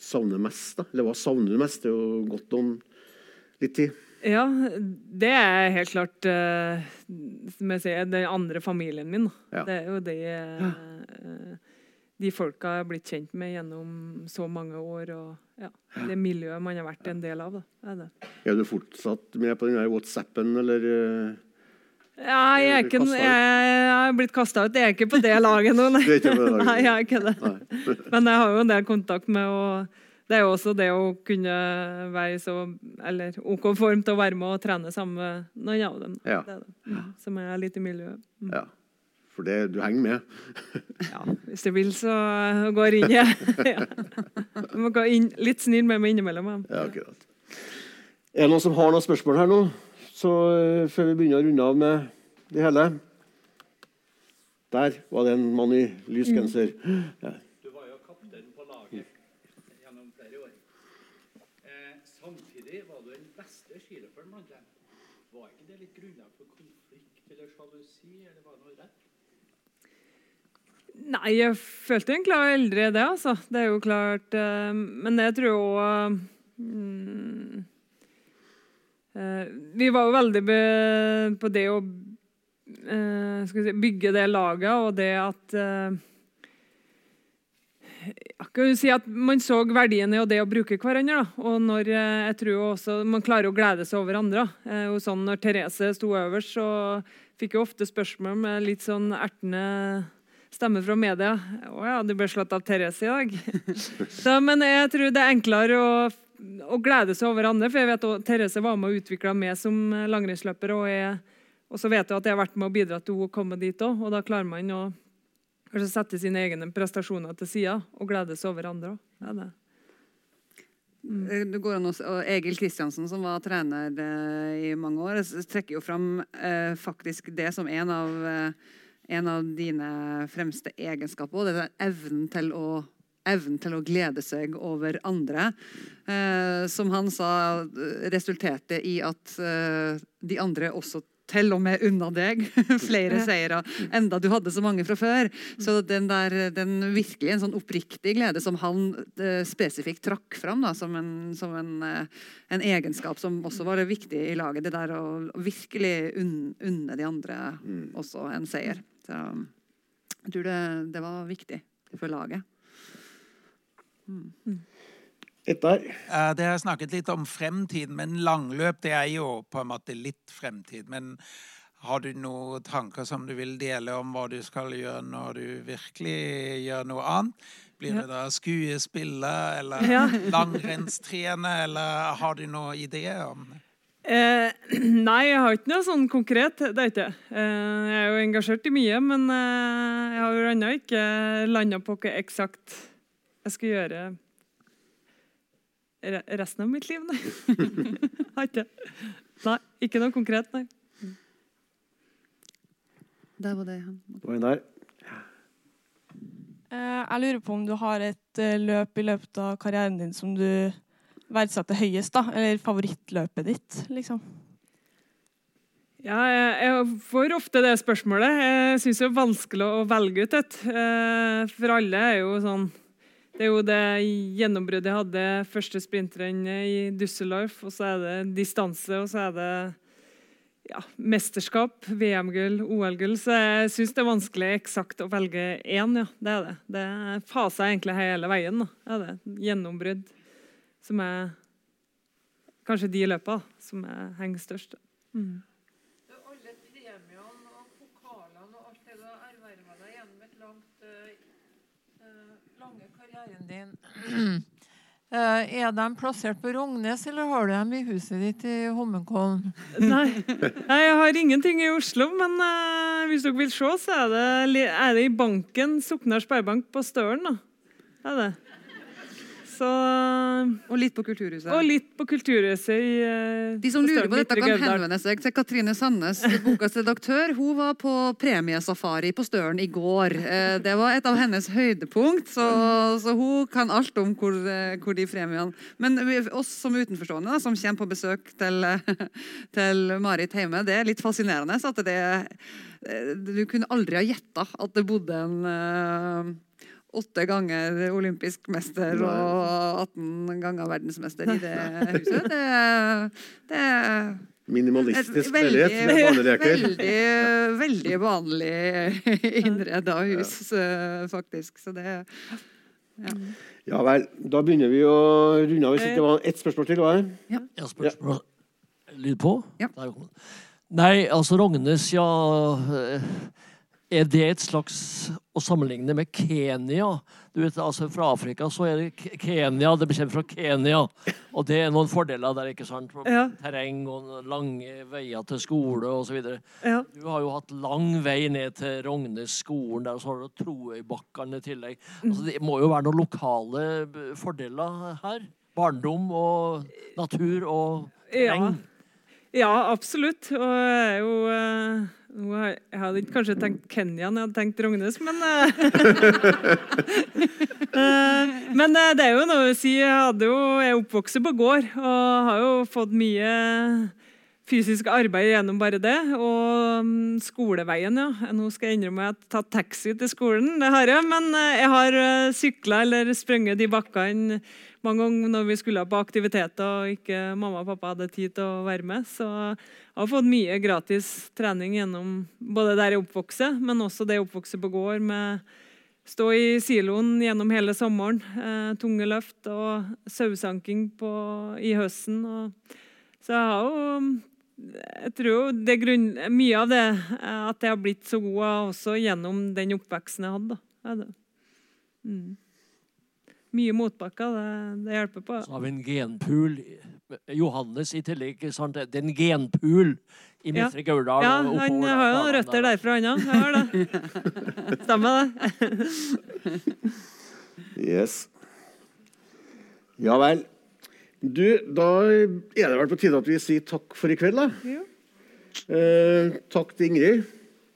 savne mest? da? Eller hva savner du mest? Det er jo godt om litt tid. Ja, det er helt klart uh, som jeg sier, den andre familien min. Ja. Det er jo de, uh, de folka jeg har blitt kjent med gjennom så mange år. Og ja, det miljøet man har vært en del av. Da, er det. Er du fortsatt med på den WhatsAppen, eller eh, Ja, jeg, er ikke, jeg, jeg har blitt kasta ut. Jeg er ikke på det laget nå. Nei. Er det laget? Nei, jeg er ikke det. Nei. Men jeg har jo en del kontakt med og det er jo også det å kunne være i så eller OK form til å være med og trene sammen med noen av dem. Ja. Det er det. Mm. Som er litt i miljøet. Mm. Ja. For det, du henger med? Ja, hvis du vil, så går inn jeg. ja. Du må gå inn, litt snill med meg innimellom. Ja, akkurat. Er det noen som har noen spørsmål her nå? Så eh, før vi begynner å runde av med det hele. Der var det en mann i lys genser. Ja. Du var jo kaptein på laget gjennom flere år. Eh, samtidig var du den beste skiløperen blant dem. Var ikke det litt grunnlag for konflikt eller sjalusi, eller var det noe rett? Nei, jeg følte egentlig aldri det, altså. Det er jo klart eh, Men jeg tror jo mm, Vi var jo veldig på det å eh, si, bygge det laget, og det at eh, jeg kan si at Man så verdien i det å bruke hverandre. Da. Og når eh, jeg tror også Man klarer å glede seg over andre. Eh, og sånn Når Therese sto øverst, så fikk jeg ofte spørsmål med litt sånn ertende stemme fra media. 'Å ja, du ble slått av Therese i dag.' Så, men jeg tror det er enklere å, å glede seg over andre. For jeg vet også, Therese var med og utvikla meg som langrennsløper. Og, og så vet jeg at jeg har vært med og bidratt til henne å komme dit òg. Og da klarer man å sette sine egne prestasjoner til side og glede seg over andre òg. Ja, det. Eh, Det går an å og Egil Kristiansen, som var trener eh, i mange år, trekker jo fram eh, faktisk det som en av, eh, en av dine fremste egenskaper. Og det er evnen til å Evnen til å glede seg over andre. Eh, som han sa resulterte i at eh, de andre også til og med unna deg flere seire, enda du hadde så mange fra før. Så den der, den virkelig en sånn oppriktig glede som han eh, spesifikt trakk fram da, som, en, som en, eh, en egenskap som også var viktig i laget. Det der å virkelig unn- unne de andre også en seier. Så jeg tror det, det var viktig for laget. Et der. Eh, Dere har snakket litt om fremtid, men langløp det er jo på en måte litt fremtid. Men har du noen tanker som du vil dele om hva du skal gjøre når du virkelig gjør noe annet? Blir det da skuespiller eller Ja. langrennstrener, eller har du noen ideer om det? Eh, nei, jeg har ikke noe sånn konkret. det er ikke. Eh, jeg er jo engasjert i mye, men eh, jeg har jo ennå ikke landa på hva eksakt jeg skal gjøre resten av mitt liv, nei. har ikke. Nei, ikke noe konkret, nei. Der var det han Det var en der. Eh, Jeg lurer på om du har et eh, løp i løpet av karrieren din som du verdsetter høyest, da? Eller favorittløpet ditt, liksom? Ja, jeg, jeg får ofte det spørsmålet. Jeg syns det er vanskelig å velge ut et. Eh, For alle er jo sånn Det er jo det gjennombruddet jeg hadde første sprintrennet i Düsseldorf, og så er det distanse, og så er det ja, mesterskap, VM-gull, OL-gull. Så jeg syns det er vanskelig eksakt å velge én. Ja. Det er det. Det faser egentlig hele veien. Da. Det er det. Gjennombrudd som er kanskje de løpa som er, henger størst. Mm. Alle premiene og pokalene og alt det du har erverva deg gjennom et langt, eh, eh, lange karrieren din Eh, Er de plassert på Rognes, eller har du dem i huset ditt i Holmenkollen? Nei. Jeg har ingenting i Oslo, men uh, hvis dere vil se, så er det, er det i banken Soknar Sparebank på Støren. da. Er det. Så, Og litt på Kulturhuset. og litt på Kulturhuset i eh, De som lurer på dette, kan henvende seg til Katrine Sandnes, bokas redaktør. Hun var på premiesafari på Støren i går. Eh, Det var et av hennes høydepunkt, så, så hun kan alt om hvor, eh, hvor de premiene Men oss som utenforstående, da, som kommer på besøk til, til Marit hjemme, det er litt fascinerende. At det, du kunne aldri ha gjetta at det bodde en åtte ganger olympisk mester og 18 ganger verdensmester i det huset. Det, det er Minimalistisk leilighet med barneleker. veldig, veldig vanlig innreda hus, eh, faktisk. Så det ja. Ja vel. Da begynner vi å runde av. Det var ett spørsmål til. Hva er det? Ja, spørsmål. Lyd på? Ja. Nei, altså Rognes, ja eh, Er det et slags å sammenligne med Kenya? Du vet, altså Fra Afrika så er det Kenya, det kommer fra Kenya. Og det er noen fordeler der, ikke sant? Ja. Terreng og lange veier til skole osv. Ja. Du har jo hatt lang vei ned til Rognes skolen der, og så har du Troøybakkene i tillegg. Mm. Altså, det må jo være noen lokale fordeler her. Barndom og natur og terreng. ja, absolutt. Og jeg er jo eh, Jeg hadde ikke kanskje tenkt Kenya når jeg hadde tenkt Rognes, men eh, eh, Men eh, det er jo noe å si. Jeg, jo, jeg er oppvokst på gård og har jo fått mye fysisk arbeid gjennom bare det. Og mm, skoleveien, ja. Nå skal jeg innrømme at jeg har tatt taxi til skolen, det har jeg. Men jeg har sykla eller sprunget de bakkene mange ganger når vi skulle på aktiviteter og ikke mamma og pappa hadde tid til å være med. Så jeg har fått mye gratis trening gjennom både der jeg oppvokser, men også det jeg oppvokser på gård med stå i siloen gjennom hele sommeren. Eh, tunge løft og sauesanking i høsten. Og, så jeg har jo jeg tror det grunn, mye av det eh, at jeg har blitt så god også gjennom den oppveksten jeg hadde. Mm. Mye motbakker, det, det hjelper på. Så har vi en genpool. Johannes i tillegg. ikke sant? Det er en genpool i Ja. Midtre Gauldal. Ja, og han har jo noen røtter derfra, han òg. Stemmer det. Yes. Ja vel. Du, da er det vel på tide at vi sier takk for i kveld, da. Ja. Eh, takk til Ingrid,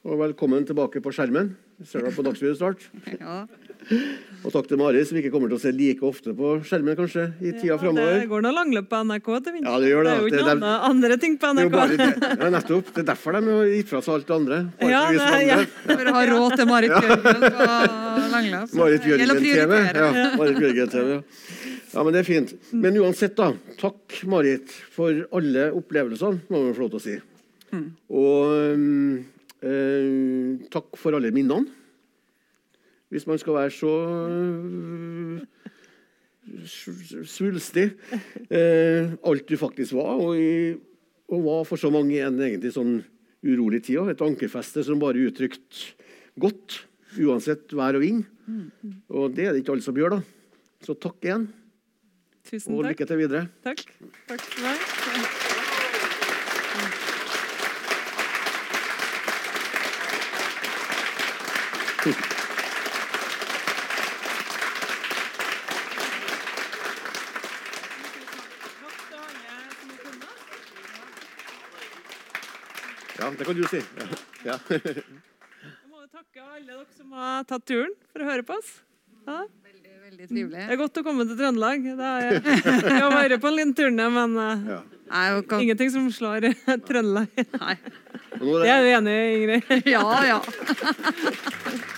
og velkommen tilbake på skjermen. Vi ser deg på Dagsrevyen snart. Ja. Og takk til Mari, som ikke kommer til å se like ofte på skjermen kanskje i tida Det framover. går noe langløp på NRK til vinteren. Ja, det gjør det. er jo ikke noen er andre ting på Det er NRK. det. Ja, nettopp. Det er derfor de har gitt fra seg alt det andre. Ja, det- ja. For å ha råd til Marit Bjørgen på Langløp. Marit Bjørgen-TV. Ja, Marit Bjørgen-TV. ja. Ja, men det er fint. Men uansett, da. Takk, Marit, for alle opplevelsene, må man få lov til å si. Og um, eh, takk for alle minnene. Hvis man skal være så uh, svulstig. Eh, alt du faktisk var, og, i, og var for så mange en egentlig sånn urolig tid. Et ankerfeste som bare uttrykte godt, uansett vær og vind. Og det er det ikke alle som gjør, da. Så takk igjen, Tusen og takk. lykke til videre. Takk. Takk for meg. Ja, det kan du si. Ja. Ja. Jeg må jo takke alle dere som har tatt turen for å høre på oss. Ja. Veldig, veldig trivelig. Det er godt å komme til Trøndelag. Det er, jeg har vært på en liten turné, men eh, Ja. Nei, kan- ingenting som slår Trøndelag. Nei. Det er du enig i, Ingrid? Ja, ja.